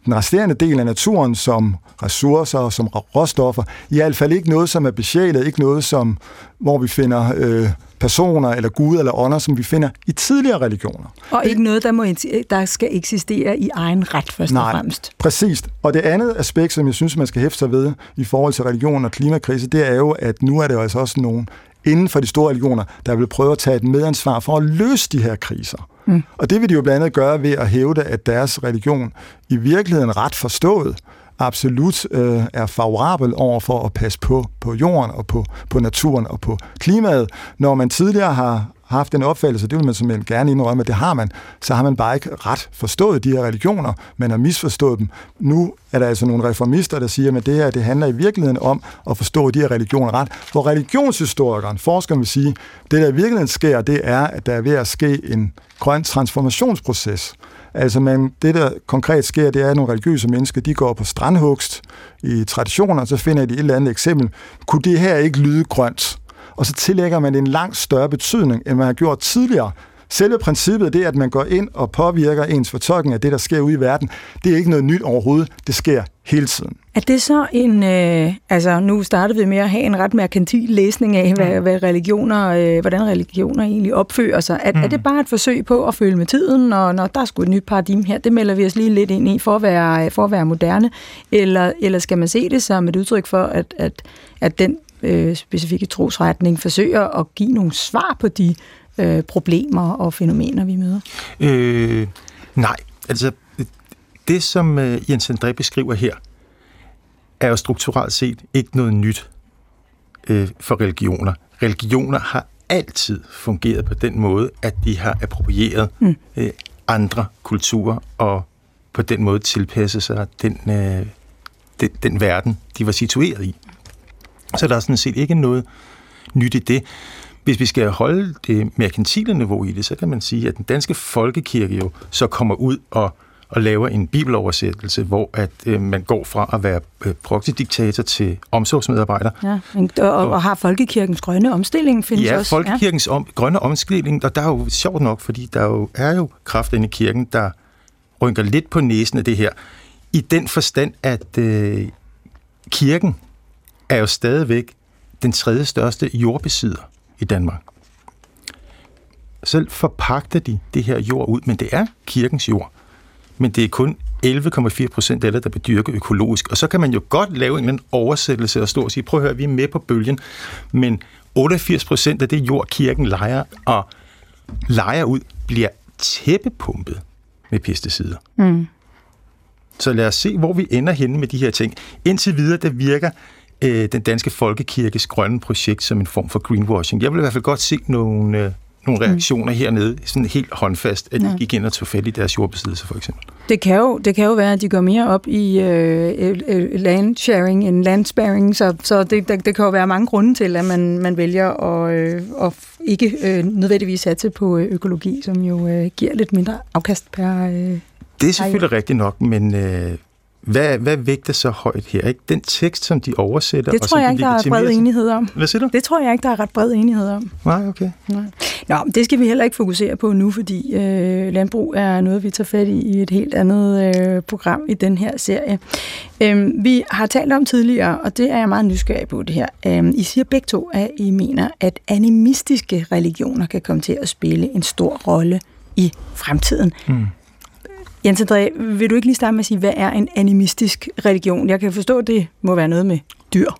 den resterende del af naturen som ressourcer, som råstoffer. I hvert fald ikke noget, som er besjælet, ikke noget, som, hvor vi finder øh, personer eller guder eller ånder, som vi finder i tidligere religioner. Og ikke noget, der, må, der skal eksistere i egen ret, først Nej, og fremmest. præcis. Og det andet aspekt, som jeg synes, man skal hæfte sig ved i forhold til religion og klimakrise, det er jo, at nu er det altså også nogen inden for de store religioner, der vil prøve at tage et medansvar for at løse de her kriser. Mm. Og det vil de jo blandt andet gøre ved at hævde, at deres religion i virkeligheden ret forstået absolut øh, er favorabel over for at passe på, på jorden og på, på naturen og på klimaet, når man tidligere har haft den opfattelse, det vil man simpelthen gerne indrømme, at det har man, så har man bare ikke ret forstået de her religioner, man har misforstået dem. Nu er der altså nogle reformister, der siger, at det her det handler i virkeligheden om at forstå de her religioner ret, hvor religionshistorikeren, forskeren vil sige, det der i virkeligheden sker, det er, at der er ved at ske en grøn transformationsproces. Altså, man, det der konkret sker, det er, at nogle religiøse mennesker, de går på strandhugst i traditioner, så finder de et eller andet eksempel. Kunne det her ikke lyde grønt? Og så tillægger man en langt større betydning, end man har gjort tidligere. Selve princippet, det at man går ind og påvirker ens fortolkning af det, der sker ude i verden, det er ikke noget nyt overhovedet. Det sker hele tiden. Er det så en, øh, altså nu startede vi med at have en ret merkantil læsning af, hvad, mm. hvad religioner, øh, hvordan religioner egentlig opfører sig. Er, mm. er det bare et forsøg på at følge med tiden, og når der er sgu et nyt paradigme her, det melder vi os lige lidt ind i for at være, for at være moderne, eller, eller skal man se det som et udtryk for, at, at, at den øh, specifikke trosretning forsøger at give nogle svar på de øh, problemer og fænomener, vi møder? Øh, nej, altså det, som øh, Jens André beskriver her, er jo strukturelt set ikke noget nyt øh, for religioner. Religioner har altid fungeret på den måde, at de har approprieret mm. øh, andre kulturer og på den måde tilpasset sig den, øh, den, den verden, de var situeret i. Så der er sådan set ikke noget nyt i det. Hvis vi skal holde det merkantile niveau i det, så kan man sige, at den danske folkekirke jo så kommer ud og, og laver en bibeloversættelse, hvor at øh, man går fra at være øh, proxydiktator til omsorgsmedarbejder. Ja, og, og, og har folkekirkens grønne omstilling findes ja, også. folkekirkens om, grønne omstilling, og der er jo sjovt nok, fordi der jo, er jo kræfter inde i kirken, der rynker lidt på næsen af det her, i den forstand, at øh, kirken er jo stadigvæk den tredje største jordbesidder i Danmark. Selv forpagter de det her jord ud, men det er kirkens jord. Men det er kun 11,4 procent af det, der bedyrker økologisk. Og så kan man jo godt lave en oversættelse og stå og sige, prøv at høre, vi er med på bølgen, men 88 procent af det jord, kirken leger og leger ud, bliver tæppepumpet med pesticider. Mm. Så lad os se, hvor vi ender henne med de her ting. Indtil videre, der virker øh, den danske folkekirkes grønne projekt som en form for greenwashing. Jeg vil i hvert fald godt se nogle, øh, nogle mm. reaktioner mm. hernede, sådan helt håndfast, at de ja. gik ind og tog fat i deres jordbesiddelse for eksempel. Det kan jo, det kan jo være, at de går mere op i øh, øh, land sharing end land sparing, så, så det, det, det kan jo være mange grunde til, at man, man vælger at, øh, at ikke øh, nødvendigvis satse på økologi, som jo øh, giver lidt mindre afkast per... Øh, det er selvfølgelig rigtigt nok, men øh, hvad, hvad vægter så højt her? Ikke? Den tekst, som de oversætter... Det tror og jeg ikke, der er bred enighed om. Hvad siger du? Det tror jeg ikke, der er ret bred enighed om. Nej, okay. Nej. Nå, det skal vi heller ikke fokusere på nu, fordi øh, landbrug er noget, vi tager fat i i et helt andet øh, program i den her serie. Øh, vi har talt om tidligere, og det er jeg meget nysgerrig på det her. Øh, I siger begge to, at I mener, at animistiske religioner kan komme til at spille en stor rolle i fremtiden. Mm. Jens André, vil du ikke lige starte med at sige, hvad er en animistisk religion? Jeg kan forstå, at det må være noget med dyr.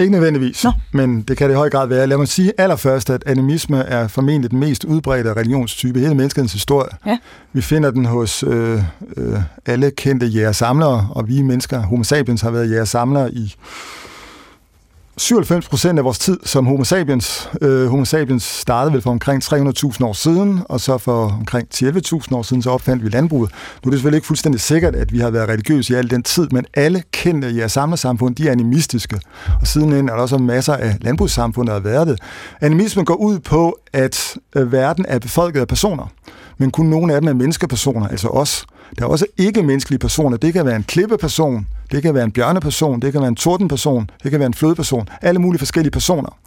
Ikke nødvendigvis, Nå. men det kan det i høj grad være. Lad mig sige allerførst, at animisme er formentlig den mest udbredte religionstype i hele menneskets historie. Ja. Vi finder den hos øh, øh, alle kendte jægersamlere, og vi mennesker, homo sapiens, har været jægersamlere i 97% af vores tid som homo sapiens. Øh, homo sapiens startede vel for omkring 300.000 år siden, og så for omkring 11.000 år siden, så opfandt vi landbruget. Nu er det selvfølgelig ikke fuldstændig sikkert, at vi har været religiøse i al den tid, men alle kendte i jeres samfund, de er animistiske. Og sidenhen er der også masser af landbrugssamfund, der har været det. Animismen går ud på, at øh, verden er befolket af personer, men kun nogle af dem er menneskepersoner, altså os. Der er også ikke-menneskelige personer. Det kan være en klippeperson, det kan være en bjørneperson, det kan være en tordenperson, det kan være en flødeperson. Alle mulige forskellige personer.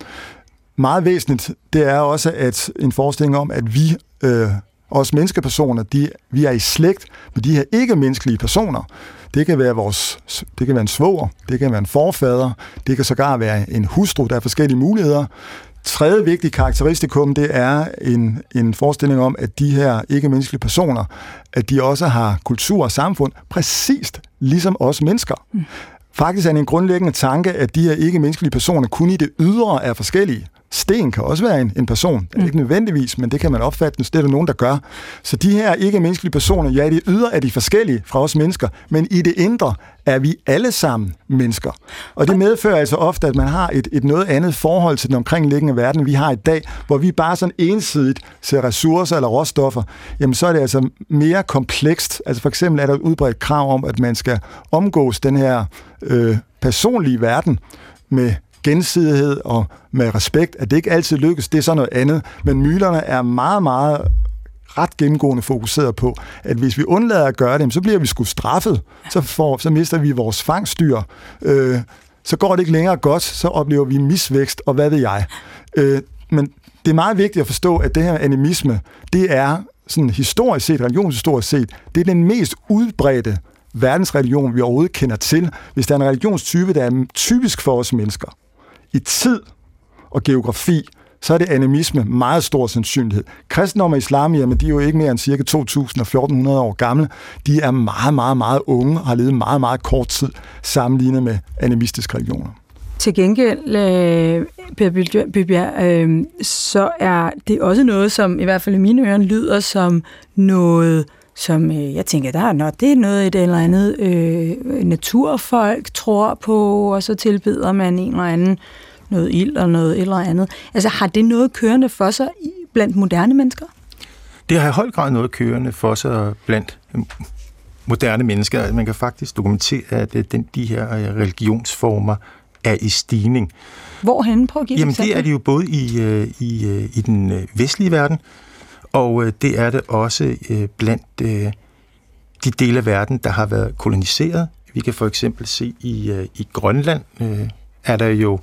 Meget væsentligt, det er også at en forestilling om, at vi, øh, os menneskepersoner, de, vi er i slægt med de her ikke-menneskelige personer. Det kan være vores, det kan være en svoger, det kan være en forfader, det kan sågar være en hustru, der er forskellige muligheder tredje vigtige karakteristikum, det er en, en forestilling om, at de her ikke-menneskelige personer, at de også har kultur og samfund præcist ligesom os mennesker. Mm. Faktisk er det en grundlæggende tanke, at de her ikke-menneskelige personer kun i det ydre er forskellige. Sten kan også være en, en person. Mm. Ikke nødvendigvis, men det kan man opfatte, det er der nogen, der gør. Så de her ikke-menneskelige personer, ja, i det ydre er de forskellige fra os mennesker, men i det indre er vi alle sammen mennesker. Og det medfører altså ofte, at man har et, et noget andet forhold til den omkringliggende verden, vi har i dag, hvor vi bare sådan ensidigt ser ressourcer eller råstoffer, jamen så er det altså mere komplekst. Altså for eksempel er der et udbredt krav om, at man skal omgås den her øh, personlige verden med gensidighed og med respekt, at det ikke altid lykkes, det er så noget andet. Men mylerne er meget, meget ret gennemgående fokuseret på, at hvis vi undlader at gøre det, så bliver vi sgu straffet. Så, får, så mister vi vores fangstyr. Øh, så går det ikke længere godt, så oplever vi misvækst, og hvad ved jeg. Øh, men det er meget vigtigt at forstå, at det her animisme, det er sådan historisk set, religionshistorisk set, det er den mest udbredte verdensreligion, vi overhovedet kender til. Hvis der er en religionstype, der er typisk for os mennesker, i tid og geografi, så er det animisme meget stor sandsynlighed. Kristendom og islam, jamen, de er jo ikke mere end cirka 2.000 1400 år gamle. De er meget, meget, meget unge og har levet meget, meget kort tid sammenlignet med animistiske religioner. Til gengæld, øh, Per Bybjerg, øh, så er det også noget, som i hvert fald i mine ører lyder som noget, som øh, jeg tænker, der er noget, det er noget et eller andet øh, naturfolk tror på, og så tilbyder man en eller anden noget ild og noget eller andet. Altså har det noget kørende for sig blandt moderne mennesker? Det har i høj grad noget kørende for sig blandt moderne mennesker. Man kan faktisk dokumentere, at øh, den, de her øh, religionsformer er i stigning. Hvorhen? Prøv at give Jamen, det er det jo både i, øh, i, i den vestlige verden, og det er det også blandt de dele af verden, der har været koloniseret. Vi kan for eksempel se i, i Grønland, er der jo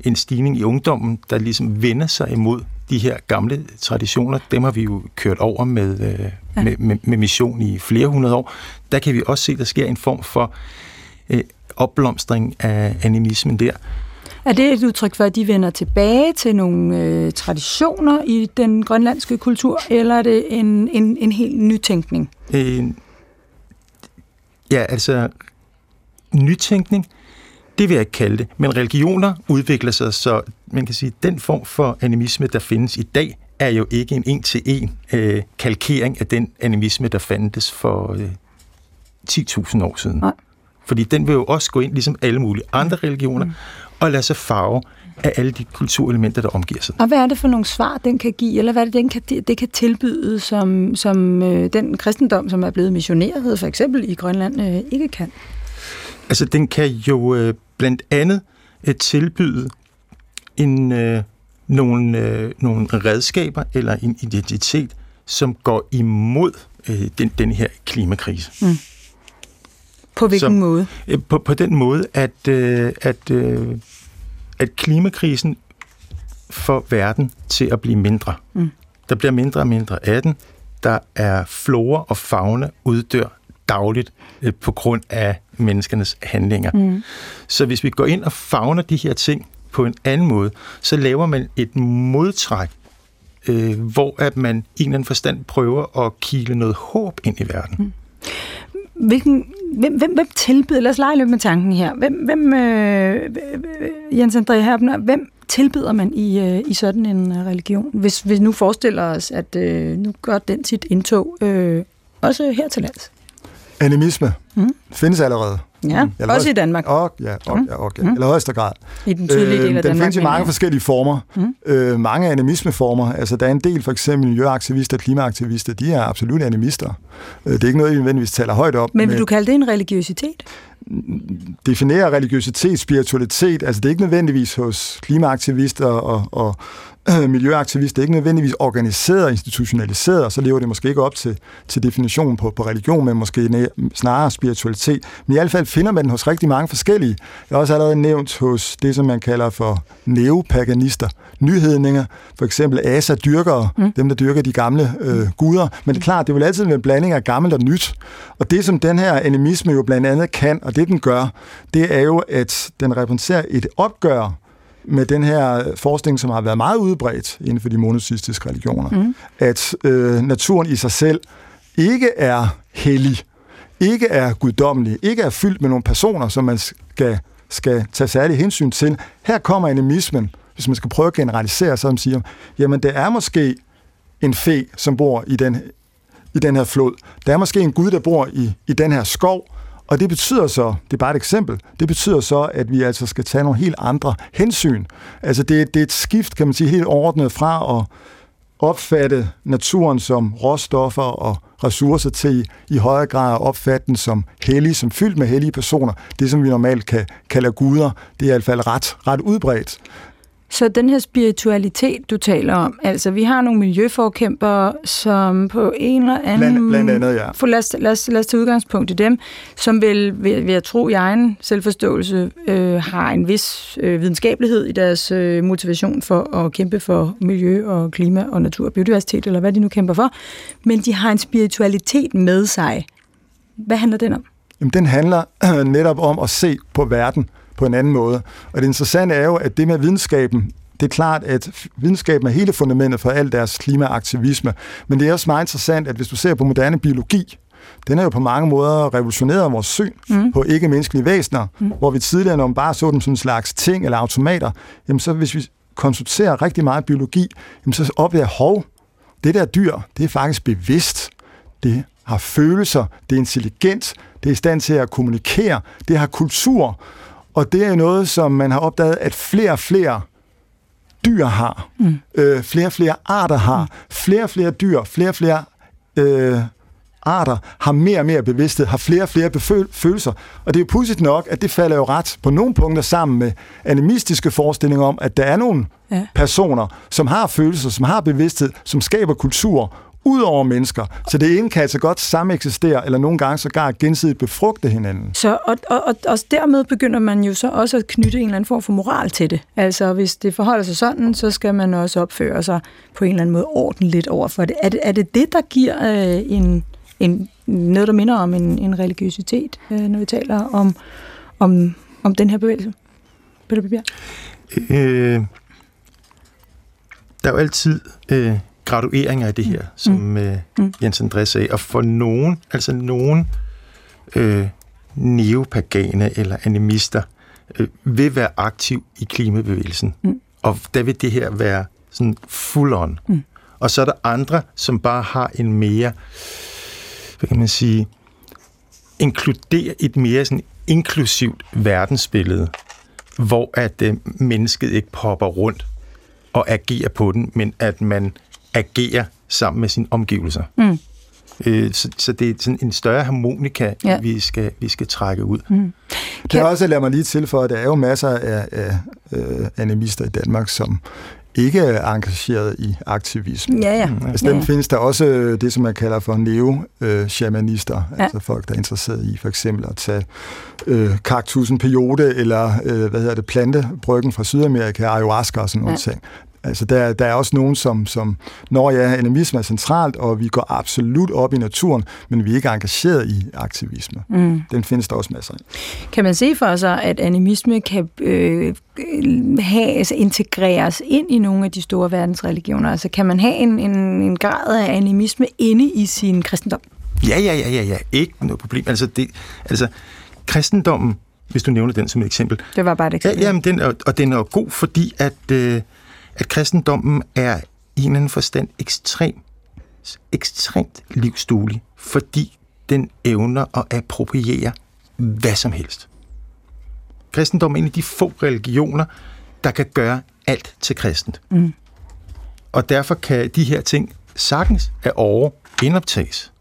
en stigning i ungdommen, der ligesom vender sig imod de her gamle traditioner. Dem har vi jo kørt over med, øh, ja. med, med, med mission i flere hundrede år. Der kan vi også se, at der sker en form for øh, opblomstring af animismen der. Er det et udtryk for, at de vender tilbage til nogle øh, traditioner i den grønlandske kultur, eller er det en, en, en helt nytænkning? Øh, ja, altså nytænkning det vil jeg ikke kalde det. Men religioner udvikler sig, så man kan sige, at den form for animisme, der findes i dag, er jo ikke en en-til-en øh, kalkering af den animisme, der fandtes for øh, 10.000 år siden. Nej. Fordi den vil jo også gå ind, ligesom alle mulige andre religioner, mm. Og lade sig farve af alle de kulturelementer, der omgiver sig. Og hvad er det for nogle svar, den kan give, eller hvad er det, den kan, det kan tilbyde, som, som øh, den kristendom, som er blevet missioneret, for eksempel i Grønland, øh, ikke kan? Altså, den kan jo øh, blandt andet øh, tilbyde en, øh, nogle, øh, nogle redskaber eller en identitet, som går imod øh, den, den her klimakrise. Mm. På hvilken som, måde? Øh, på, på den måde, at, øh, at, øh, at klimakrisen får verden til at blive mindre. Mm. Der bliver mindre og mindre af den. Der er flora og fauna uddør dagligt øh, på grund af menneskernes handlinger. Mm. Så hvis vi går ind og fagner de her ting på en anden måde, så laver man et modtræk, øh, hvor at man i en eller anden forstand prøver at kile noget håb ind i verden. Mm. Hvilken, hvem, hvem, hvem tilbyder, lad os lege lidt med tanken her, hvem, hvem øh, Jens André Herbner, hvem tilbyder man i, øh, i sådan en øh, religion? Hvis vi nu forestiller os, at øh, nu gør den sit indtog øh, også her til lands. Animisme mm. findes allerede. Ja, mm. også i Danmark. Og, ja, og, ja, og, ja, mm. eller højeste grad. I den tydelige del af øh, Den findes i mange forskellige former. Mm. Øh, mange animismeformer. Altså, der er en del, for eksempel miljøaktivister, klimaaktivister, de er absolut animister. Øh, det er ikke noget, vi nødvendigvis taler højt op. Men vil med, du kalde det en religiøsitet? definere religiøsitet, spiritualitet, altså det er ikke nødvendigvis hos klimaaktivister og, og miljøaktivist, det er ikke nødvendigvis organiseret og institutionaliseret, og så lever det måske ikke op til, til definitionen på, på religion, men måske snarere spiritualitet. Men i hvert fald finder man den hos rigtig mange forskellige. Jeg har også allerede nævnt hos det, som man kalder for neopaganister, nyhedninger, for eksempel asa-dyrkere, mm. dem der dyrker de gamle øh, guder. Men det er klart, det vil altid være en blanding af gammelt og nyt. Og det, som den her animisme jo blandt andet kan, og det den gør, det er jo, at den repræsenterer et opgør med den her forskning, som har været meget udbredt inden for de monoteistiske religioner, mm. at øh, naturen i sig selv ikke er hellig, ikke er guddommelig, ikke er fyldt med nogle personer, som man skal, skal tage særlig hensyn til. Her kommer animismen hvis man skal prøve at generalisere, så man siger, jamen det er måske en fe, som bor i den, i den her flod. Der er måske en gud, der bor i, i den her skov, og det betyder så, det er bare et eksempel, det betyder så, at vi altså skal tage nogle helt andre hensyn. Altså det, det er et skift, kan man sige, helt ordnet fra at opfatte naturen som råstoffer og ressourcer til i højere grad at opfatte den som hellig, som fyldt med hellige personer. Det, som vi normalt kan kalde guder, det er i hvert fald ret, ret udbredt. Så den her spiritualitet, du taler om, altså vi har nogle miljøforkæmpere, som på en eller anden... Blandt, blandt andet, ja. For lad, os, lad, os, lad os tage udgangspunkt i dem, som vil, vil, jeg tro, i egen selvforståelse øh, har en vis øh, videnskabelighed i deres øh, motivation for at kæmpe for miljø og klima og natur og biodiversitet, eller hvad de nu kæmper for. Men de har en spiritualitet med sig. Hvad handler den om? Jamen, den handler netop om at se på verden på en anden måde. Og det interessante er jo, at det med videnskaben, det er klart, at videnskaben er hele fundamentet for al deres klimaaktivisme, men det er også meget interessant, at hvis du ser på moderne biologi, den er jo på mange måder revolutioneret vores syn mm. på ikke-menneskelige væsener, mm. hvor vi tidligere, når man bare så dem som en slags ting eller automater, jamen så hvis vi konsulterer rigtig meget biologi, jamen så opdager hov, det der dyr, det er faktisk bevidst. Det har følelser, det er intelligent, det er i stand til at kommunikere, det har kultur, og det er noget, som man har opdaget, at flere og flere dyr har. Mm. Øh, flere og flere arter har. Mm. Flere og flere dyr, flere og flere øh, arter har mere og mere bevidsthed, har flere og flere følelser. Og det er jo pudsigt nok, at det falder jo ret på nogle punkter sammen med animistiske forestillinger om, at der er nogle ja. personer, som har følelser, som har bevidsthed, som skaber kultur, ud over mennesker. Så det ene kan altså godt samme eksistere, eller nogle gange sågar gensidigt befrugte hinanden. Så, og, og, og, og dermed begynder man jo så også at knytte en eller anden form for moral til det. Altså hvis det forholder sig sådan, så skal man også opføre sig på en eller anden måde ordentligt over for det. Er det er det, det der giver øh, en, en, noget, der minder om en, en religiøsitet, øh, når vi taler om, om, om den her bevægelse? Peter Bibjerg? Øh, der er jo altid øh, gradueringer af det her, mm. som mm. øh, mm. Jens André sagde. Og for nogen, altså nogen øh, neopagane eller animister, øh, vil være aktiv i klimabevægelsen. Mm. Og der vil det her være sådan full on. Mm. Og så er der andre, som bare har en mere, hvad kan man sige, inkluderer et mere sådan inklusivt verdensbillede, hvor at øh, mennesket ikke popper rundt og agerer på den, men at man agere sammen med sine omgivelser. Mm. Øh, så, så det er sådan en større harmonika, ja. vi, skal, vi skal trække ud. Mm. Det er også, lad mig lige tilføje, at der er jo masser af, af øh, animister i Danmark, som ikke er engageret i aktivisme. Ja, ja. Mm. Altså, dem ja, ja. findes der også øh, det, som man kalder for neo-shamanister, ja. altså folk, der er interesseret i for eksempel at tage øh, kaktusen peyote, eller øh, hvad hedder det, plantebryggen fra Sydamerika, ayahuasca og sådan nogle ja. ting. Altså, der, der er også nogen, som, som når ja, animisme er centralt, og vi går absolut op i naturen, men vi er ikke engageret i aktivisme. Mm. Den findes der også masser af. Kan man se for sig, at animisme kan øh, have, altså integreres ind i nogle af de store verdensreligioner? Altså, kan man have en, en, en grad af animisme inde i sin kristendom? Ja, ja, ja, ja, ja. Ikke noget problem. Altså, det, altså kristendommen, hvis du nævner den som et eksempel. Det var bare et eksempel. Ja, jamen, den er, og den er god, fordi at... Øh, at kristendommen er i en anden forstand ekstrem, ekstremt livsduelig, fordi den evner at appropriere hvad som helst. Kristendommen er en af de få religioner, der kan gøre alt til kristent. Mm. Og derfor kan de her ting sagtens af over indoptages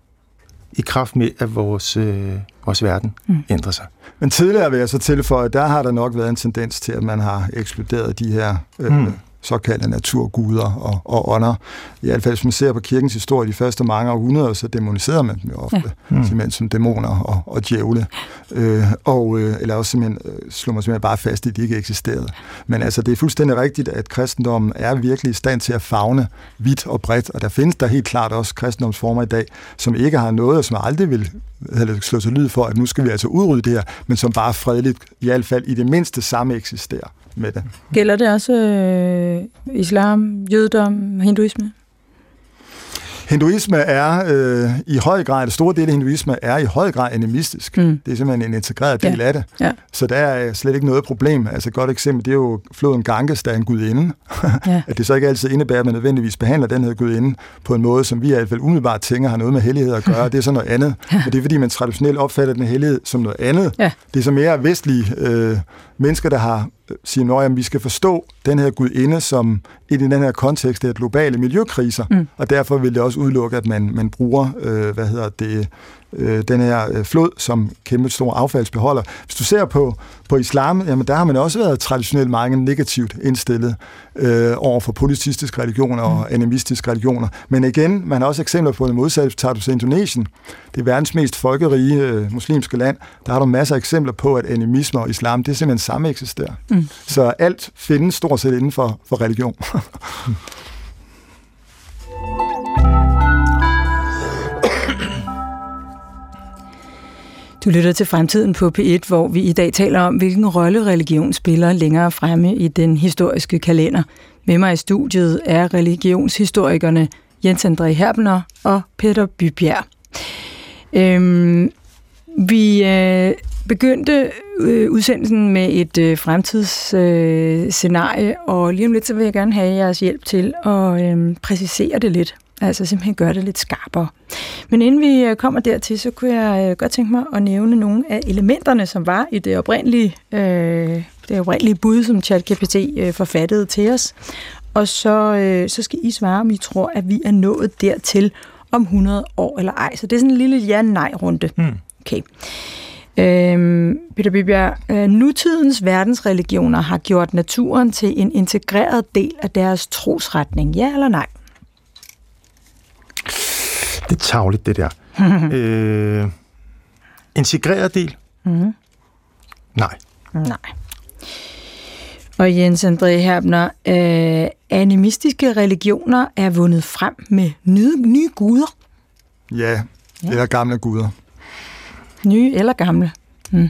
i kraft med, at vores, øh, vores verden mm. ændrer sig. Men tidligere vil jeg så tilføje, der har der nok været en tendens til, at man har ekskluderet de her øh, mm såkaldte naturguder og, og ånder. I hvert fald, hvis man ser på kirkens historie de første mange århundreder, så demoniserede man dem jo ofte, ja. mm. simpelthen som dæmoner og, og djævle. Øh, og, øh, eller også simpelthen, øh, slår man simpelthen bare fast i, at de ikke eksisterede. Men altså, det er fuldstændig rigtigt, at kristendommen er virkelig i stand til at fagne vidt og bredt, og der findes der helt klart også kristendomsformer i dag, som ikke har noget, og som aldrig vil slå sig lyd for, at nu skal vi altså udrydde det her, men som bare fredeligt, i hvert fald i det mindste samme eksisterer med det. Gælder det også øh, islam, jødedom, hinduisme? Hinduisme er øh, i høj grad, det store del af hinduisme er i høj grad animistisk. Mm. Det er simpelthen en integreret del ja. af det. Ja. Så der er slet ikke noget problem. Altså et godt eksempel, det er jo floden Ganges, der er en gudinde. Ja. at det så ikke altid indebærer, at man nødvendigvis behandler den her gudinde på en måde, som vi i hvert fald umiddelbart tænker har noget med hellighed at gøre. det er så noget andet. Ja. Men det er fordi, man traditionelt opfatter den hellighed som noget andet. Ja. Det er så mere vestlige øh, mennesker, der har siger, at vi skal forstå den her gudinde som i den her kontekst af globale miljøkriser, mm. og derfor vil det også udelukke, at man, man bruger øh, hvad hedder det, øh, den her øh, flod som kæmpe stor affaldsbeholder. Hvis du ser på, på islam, jamen der har man også været traditionelt meget negativt indstillet øh, over for politistiske religioner og mm. animistiske religioner. Men igen, man har også eksempler på det modsatte. Tager du til Indonesien, det er verdens mest folkerige øh, muslimske land, der har du masser af eksempler på, at animisme og islam, det er simpelthen samme eksisterer. Mm. Så alt findes stort set inden for, for religion. Du lytter til Fremtiden på P1, hvor vi i dag taler om, hvilken rolle religion spiller længere fremme i den historiske kalender. Med mig i studiet er religionshistorikerne Jens André Herbner og Peter Bybjerg. Øhm, vi øh, begyndte øh, udsendelsen med et øh, fremtidsscenarie, øh, og lige om lidt så vil jeg gerne have jeres hjælp til at øh, præcisere det lidt. Altså simpelthen gøre det lidt skarpere. Men inden vi øh, kommer dertil, så kunne jeg øh, godt tænke mig at nævne nogle af elementerne, som var i det oprindelige, øh, det oprindelige bud, som ChatGPT øh, forfattede til os. Og så, øh, så skal I svare, om I tror, at vi er nået dertil om 100 år eller ej. Så det er sådan en lille ja-nej-runde. Hmm. Okay. Øhm, Peter Bibjerg, øh, nutidens verdensreligioner har gjort naturen til en integreret del af deres trosretning. Ja eller nej? Det er tavligt, det der. øh, integreret del? Mm-hmm. Nej. Nej. Og Jens André Herbner, øh, animistiske religioner er vundet frem med nye, nye guder. Ja, ja, eller gamle guder. Nye eller gamle. Hmm.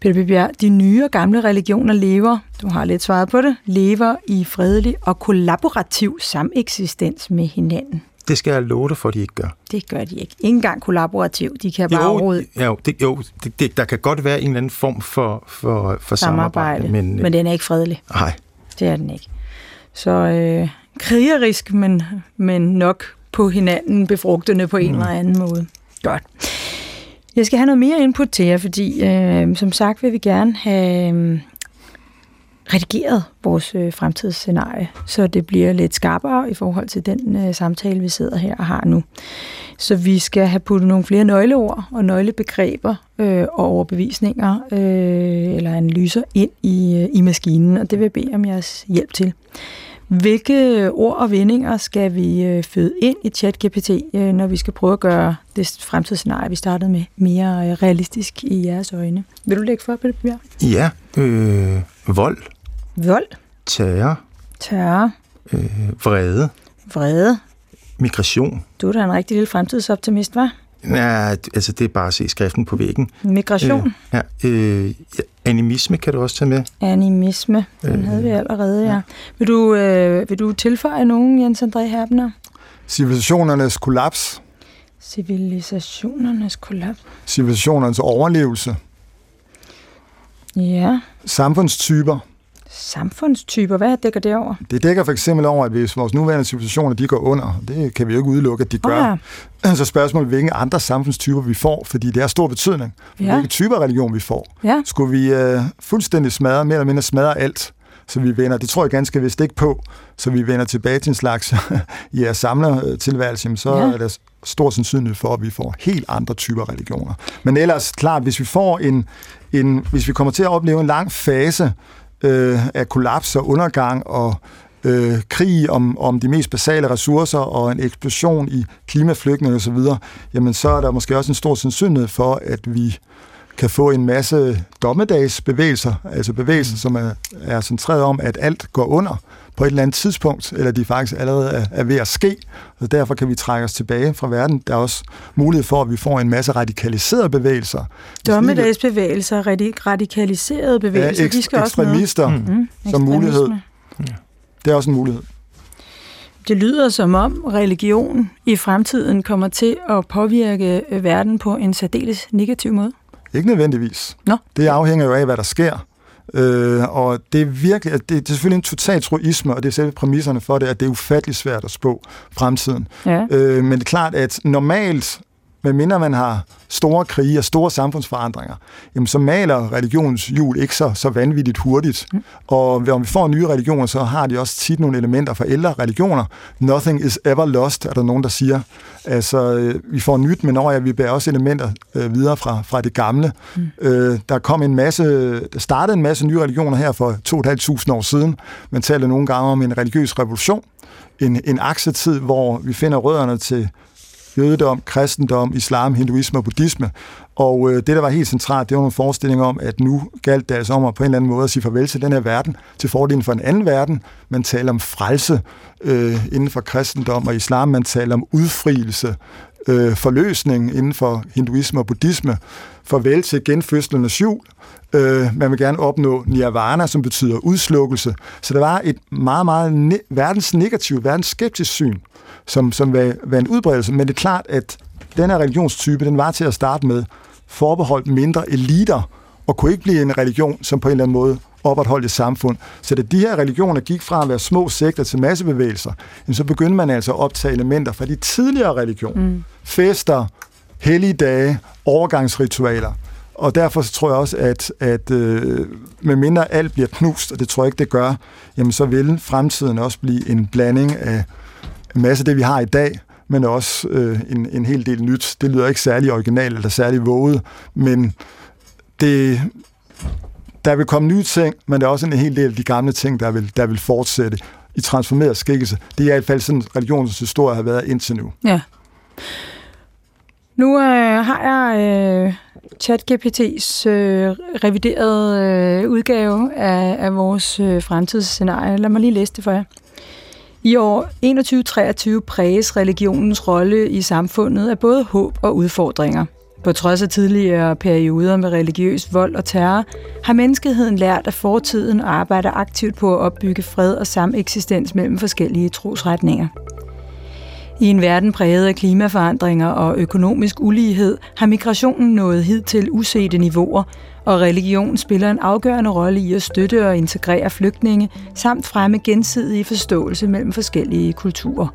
Peter Bibjerg, de nye og gamle religioner lever, du har lidt svaret på det, lever i fredelig og kollaborativ sameksistens med hinanden. Det skal jeg love dig for, at de ikke gør. Det gør de ikke. Ingen gang kollaborativ. De kan bare råde. Jo, det, jo det, det, der kan godt være en eller anden form for, for, for samarbejde. samarbejde men, men den er ikke fredelig. Nej. Det er den ikke. Så øh, krigerisk, men, men nok på hinanden befrugtende på en mm. eller anden måde. Godt. Jeg skal have noget mere input til jer, fordi øh, som sagt vil vi gerne have øh, redigeret vores øh, fremtidsscenarie, så det bliver lidt skarpere i forhold til den øh, samtale, vi sidder her og har nu. Så vi skal have puttet nogle flere nøgleord og nøglebegreber øh, og overbevisninger øh, eller analyser ind i, øh, i maskinen, og det vil jeg bede om jeres hjælp til. Hvilke ord og vendinger skal vi øh, føde ind i ChatGPT, øh, når vi skal prøve at gøre det fremtidsscenarie, vi startede med, mere øh, realistisk i jeres øjne? Vil du lægge for Peter? Ja, øh, vold. Vold. Terror. Terror. Øh, vrede. Vrede. Migration. Du er da en rigtig lille fremtidsoptimist, var? Ja, altså det er bare at se skriften på væggen. Migration. Øh, ja, øh, ja, animisme kan du også tage med. Animisme, den øh, havde vi allerede, ja. ja. Vil, du, øh, vil du tilføje nogen, Jens André Herbner? Civilisationernes kollaps. Civilisationernes kollaps. Civilisationernes overlevelse. Ja. Samfundstyper. Samfundstyper, hvad dækker det over? Det dækker for eksempel over, at hvis vores nuværende civilisationer de går under, det kan vi jo ikke udelukke, at de gør. Oh, ja. Så spørgsmålet, hvilke andre samfundstyper vi får, fordi det har stor betydning, ja. hvilke typer religion vi får. Ja. Skulle vi uh, fuldstændig smadre, mere eller mindre smadre alt, så vi vender, det tror jeg ganske vist ikke på, så vi vender tilbage til en slags ja, samlertilværelse, så ja. er der stor sandsynlighed for, at vi får helt andre typer religioner. Men ellers, klart, hvis vi får en, en hvis vi kommer til at opleve en lang fase øh, af kollaps og undergang og øh, krig om, om de mest basale ressourcer og en eksplosion i klimaflygtninge osv., jamen så er der måske også en stor sandsynlighed for, at vi kan få en masse dommedagsbevægelser, altså bevægelser, som er, er centreret om, at alt går under på et eller andet tidspunkt, eller de faktisk allerede er, er ved at ske, og derfor kan vi trække os tilbage fra verden. Der er også mulighed for, at vi får en masse radikaliserede bevægelser. Dommedagsbevægelser, radikaliserede bevægelser, ja, ek- de skal ekstremister også med. Mm. som mulighed. Ja. Det er også en mulighed. Det lyder som om religion i fremtiden kommer til at påvirke verden på en særdeles negativ måde. Ikke nødvendigvis. Nå. Det afhænger jo af, hvad der sker. Øh, og det er virkelig, det, det er selvfølgelig en total troisme, og det er selv præmisserne for det, at det er ufattelig svært at spå fremtiden. Ja. Øh, men det er klart, at normalt, medmindre man har store krige og store samfundsforandringer, jamen så maler religions jul ikke så, så vanvittigt hurtigt. Mm. Og om vi får nye religioner, så har de også tit nogle elementer fra ældre religioner. Nothing is ever lost, er der nogen, der siger. Altså, øh, vi får nyt, men over ja, vi bærer også elementer øh, videre fra, fra det gamle. Mm. Øh, der kom en masse, der startede en masse nye religioner her for 2.500 år siden. Man taler nogle gange om en religiøs revolution. En, en aksetid, hvor vi finder rødderne til jødedom, kristendom, islam, hinduisme og buddhisme. Og øh, det, der var helt centralt, det var nogle forestillinger om, at nu galt det altså om at på en eller anden måde at sige farvel til den her verden, til fordelen for en anden verden. Man taler om frelse øh, inden for kristendom og islam. Man taler om udfrielse, øh, forløsning inden for hinduisme og buddhisme. Farvel til genfødslen jul. Øh, man vil gerne opnå nirvana, som betyder udslukkelse. Så der var et meget, meget ne- verdens negativt, verdens skeptisk syn som, som var, var en udbredelse. Men det er klart, at den her religionstype, den var til at starte med forbeholdt mindre eliter, og kunne ikke blive en religion, som på en eller anden måde opretholdt et samfund. Så da de her religioner gik fra at være små sekter til massebevægelser, så begyndte man altså at optage elementer fra de tidligere religioner. Mm. Fester, hellige dage, overgangsritualer. Og derfor så tror jeg også, at, at øh, med mindre alt bliver knust, og det tror jeg ikke, det gør, jamen så vil fremtiden også blive en blanding af en masse af det, vi har i dag, men også øh, en, en hel del nyt. Det lyder ikke særlig originalt eller særlig våget, men det, der vil komme nye ting, men der er også en hel del af de gamle ting, der vil, der vil fortsætte i transformeret skikkelse. Det er i hvert fald sådan, religionens historie har været indtil nu. Ja. Nu øh, har jeg øh, ChatGPT's øh, reviderede øh, udgave af, af vores øh, fremtidsscenarie. Lad mig lige læse det for jer. I år 2123 præges religionens rolle i samfundet af både håb og udfordringer. På trods af tidligere perioder med religiøs vold og terror, har menneskeheden lært af fortiden og arbejder aktivt på at opbygge fred og sameksistens mellem forskellige trosretninger. I en verden præget af klimaforandringer og økonomisk ulighed har migrationen nået hidtil usete niveauer, og religion spiller en afgørende rolle i at støtte og integrere flygtninge, samt fremme gensidig forståelse mellem forskellige kulturer.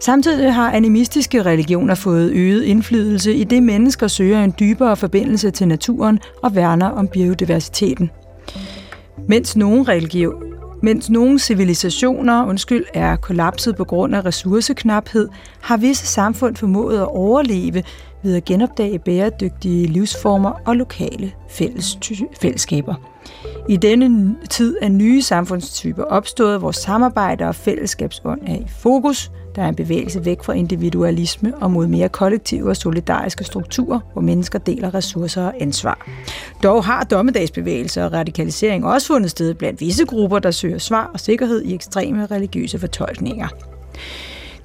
Samtidig har animistiske religioner fået øget indflydelse i det mennesker søger en dybere forbindelse til naturen og værner om biodiversiteten. Mens nogle religion, mens nogle civilisationer undskyld, er kollapset på grund af ressourceknaphed, har visse samfund formået at overleve ved at genopdage bæredygtige livsformer og lokale fælles fællesskaber. I denne tid er nye samfundstyper opstået, hvor samarbejde og fællesskabsånd er i fokus. Der er en bevægelse væk fra individualisme og mod mere kollektive og solidariske strukturer, hvor mennesker deler ressourcer og ansvar. Dog har dommedagsbevægelser og radikalisering også fundet sted blandt visse grupper, der søger svar og sikkerhed i ekstreme religiøse fortolkninger.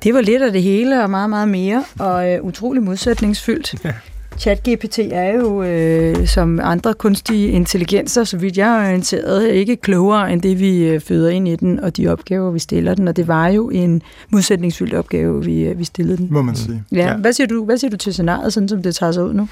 Det var lidt af det hele og meget, meget mere, og øh, utrolig modsætningsfyldt. Ja. ChatGPT er jo, øh, som andre kunstige intelligenser, så vidt jeg er orienteret, ikke klogere end det, vi øh, føder ind i den, og de opgaver, vi stiller den. Og det var jo en modsætningsfyldt opgave, vi, øh, vi stillede den. Må man sige. Ja. ja. Hvad, siger du, hvad siger du til scenariet, sådan som det tager sig ud nu?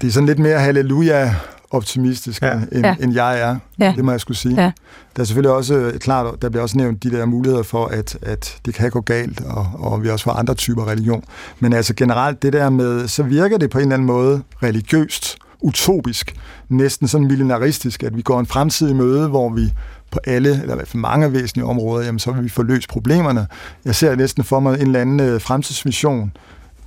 Det er sådan lidt mere halleluja optimistisk, ja. End, ja. end jeg er. Ja. Det må jeg skulle sige. Ja. Der er selvfølgelig også øh, klart, der bliver også nævnt de der muligheder for, at, at det kan gå galt, og, og vi også får andre typer religion. Men altså generelt det der med, så virker det på en eller anden måde religiøst, utopisk, næsten sådan millenaristisk, at vi går en fremtid i møde, hvor vi på alle, eller i hvert fald mange væsentlige områder, jamen så vil vi få løst problemerne. Jeg ser næsten for mig en eller anden øh, fremtidsvision,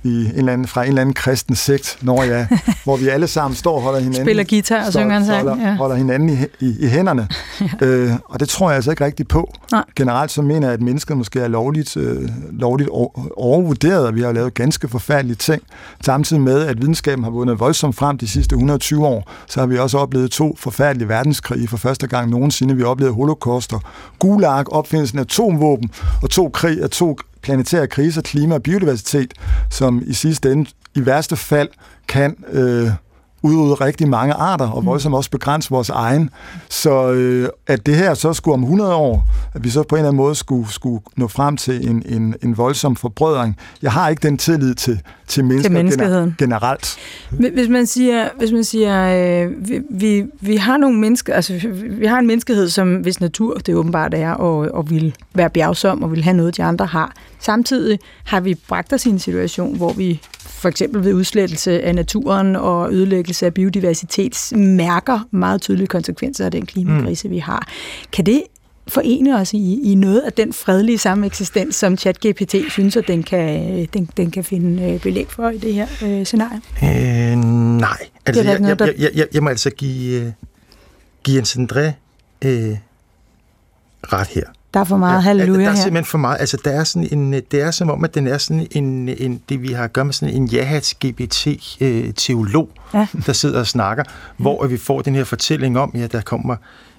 i en eller anden, fra en eller anden kristen sekt, når ja, hvor vi alle sammen står og holder hinanden. Spiller guitar og synger en sang. Holder, ja. holder hinanden i, i, i hænderne. ja. øh, og det tror jeg altså ikke rigtigt på. Nej. Generelt så mener jeg, at mennesker måske er lovligt, øh, lovligt overvurderet, og vi har lavet ganske forfærdelige ting. Samtidig med, at videnskaben har vundet voldsomt frem de sidste 120 år, så har vi også oplevet to forfærdelige verdenskrige for første gang nogensinde. Vi har oplevet holocauster, gulag, opfindelsen af atomvåben og to krig, to planetære kriser, klima og biodiversitet, som i sidste ende i værste fald kan øh, udrydde rigtig mange arter, og voldsomt også begrænse vores egen. Så øh, at det her så skulle om 100 år, at vi så på en eller anden måde skulle, skulle nå frem til en, en, en voldsom forbrødring. Jeg har ikke den tillid til, til mennesker til menneskeheden. generelt. Hvis man siger, hvis man siger øh, vi, vi, vi har nogle mennesker, altså vi har en menneskehed, som hvis natur det åbenbart er, og, og vil være bjergsom og vil have noget, de andre har. Samtidig har vi bragt os i en situation, hvor vi for eksempel ved udslettelse af naturen og ødelæggelse af biodiversitet mærker meget tydelige konsekvenser af den klimakrise, mm. vi har. Kan det forene os i, i noget af den fredelige sameksistens, som ChatGPT synes, at den kan, den, den kan finde øh, belæg for i det her øh, scenarie? Øh, nej. Altså, det er jeg, jeg, jeg, jeg, jeg må altså give, uh, give Jens André øh, ret her. Der er for meget ja, halleluja. Der er simpelthen for meget. Altså, der er sådan en, det er som om, at den er sådan en, en det vi har gør med sådan en jahats GPT-teolog, øh, ja. der sidder og snakker, hvor vi får den her fortælling om, ja, der kommer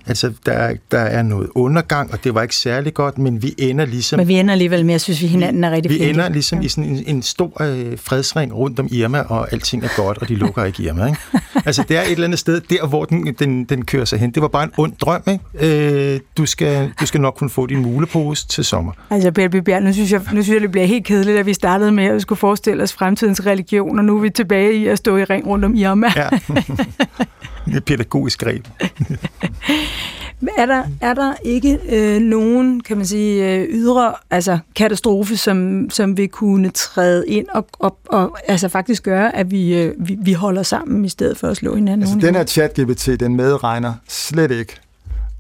Altså, der, der er noget undergang, og det var ikke særlig godt, men vi ender ligesom... Men vi ender alligevel med, at synes, vi hinanden er rigtig Vi fjende. ender ligesom ja. i sådan en, en stor øh, fredsring rundt om Irma, og alting er godt, og de lukker ikke Irma, ikke? altså, det er et eller andet sted, der hvor den, den, den kører sig hen. Det var bare en ond drøm, ikke? Øh, du, skal, du skal nok kunne få din mulepose til sommer. Altså, Bjerg, Bjerg, nu synes, jeg, nu synes jeg, det bliver helt kedeligt, at vi startede med at skulle forestille os fremtidens religion, og nu er vi tilbage i at stå i ring rundt om Irma. Ja. det pædagogisk greb. er der, er der ikke øh, nogen, kan man sige, øh, ydre altså katastrofe, som, som vil kunne træde ind og, og, og altså faktisk gøre, at vi, øh, vi, vi holder sammen i stedet for at slå hinanden? Altså den her chat-GPT, den medregner slet ikke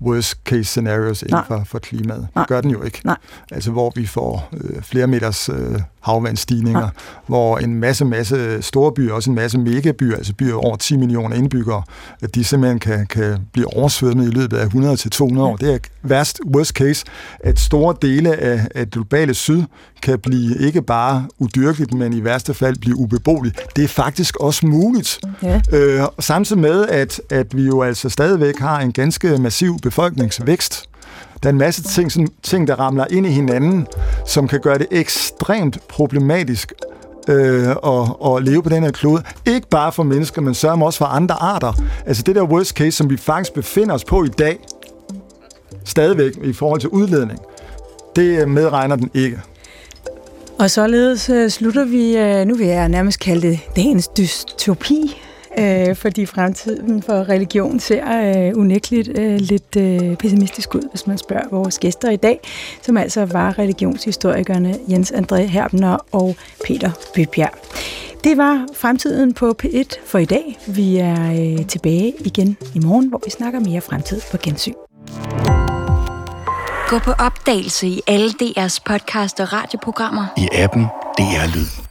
worst case scenarios inden for, for klimaet. Det gør den jo ikke. Nej. Altså hvor vi får øh, flere meters øh, havvandsstigninger, Nej. hvor en masse, masse store byer, også en masse megabyer, altså byer over 10 millioner indbyggere, at de simpelthen kan, kan blive oversvømmet i løbet af 100-200 år. Det er værst, worst case, at store dele af, af det globale syd kan blive ikke bare udyrkeligt, men i værste fald blive ubeboeligt. Det er faktisk også muligt. Ja. Øh, samtidig med, at, at vi jo altså stadigvæk har en ganske massiv befolkningsvækst, der er en masse ting, sådan, ting, der ramler ind i hinanden, som kan gøre det ekstremt problematisk øh, at, at leve på den her klode. Ikke bare for mennesker, men sørger også for andre arter. Altså det der worst case, som vi faktisk befinder os på i dag, stadigvæk i forhold til udledning, det øh, medregner den ikke. Og således øh, slutter vi, øh, nu vil jeg nærmest kalde det dagens dystopi, øh, fordi fremtiden for religion ser øh, unægteligt øh, lidt øh, pessimistisk ud, hvis man spørger vores gæster i dag, som altså var religionshistorikerne Jens André Herbner og Peter Bybjerg. Det var fremtiden på P1 for i dag. Vi er øh, tilbage igen i morgen, hvor vi snakker mere fremtid på gensyn. Gå på opdagelse i alle DR's podcast og radioprogrammer. I appen DR Lyd.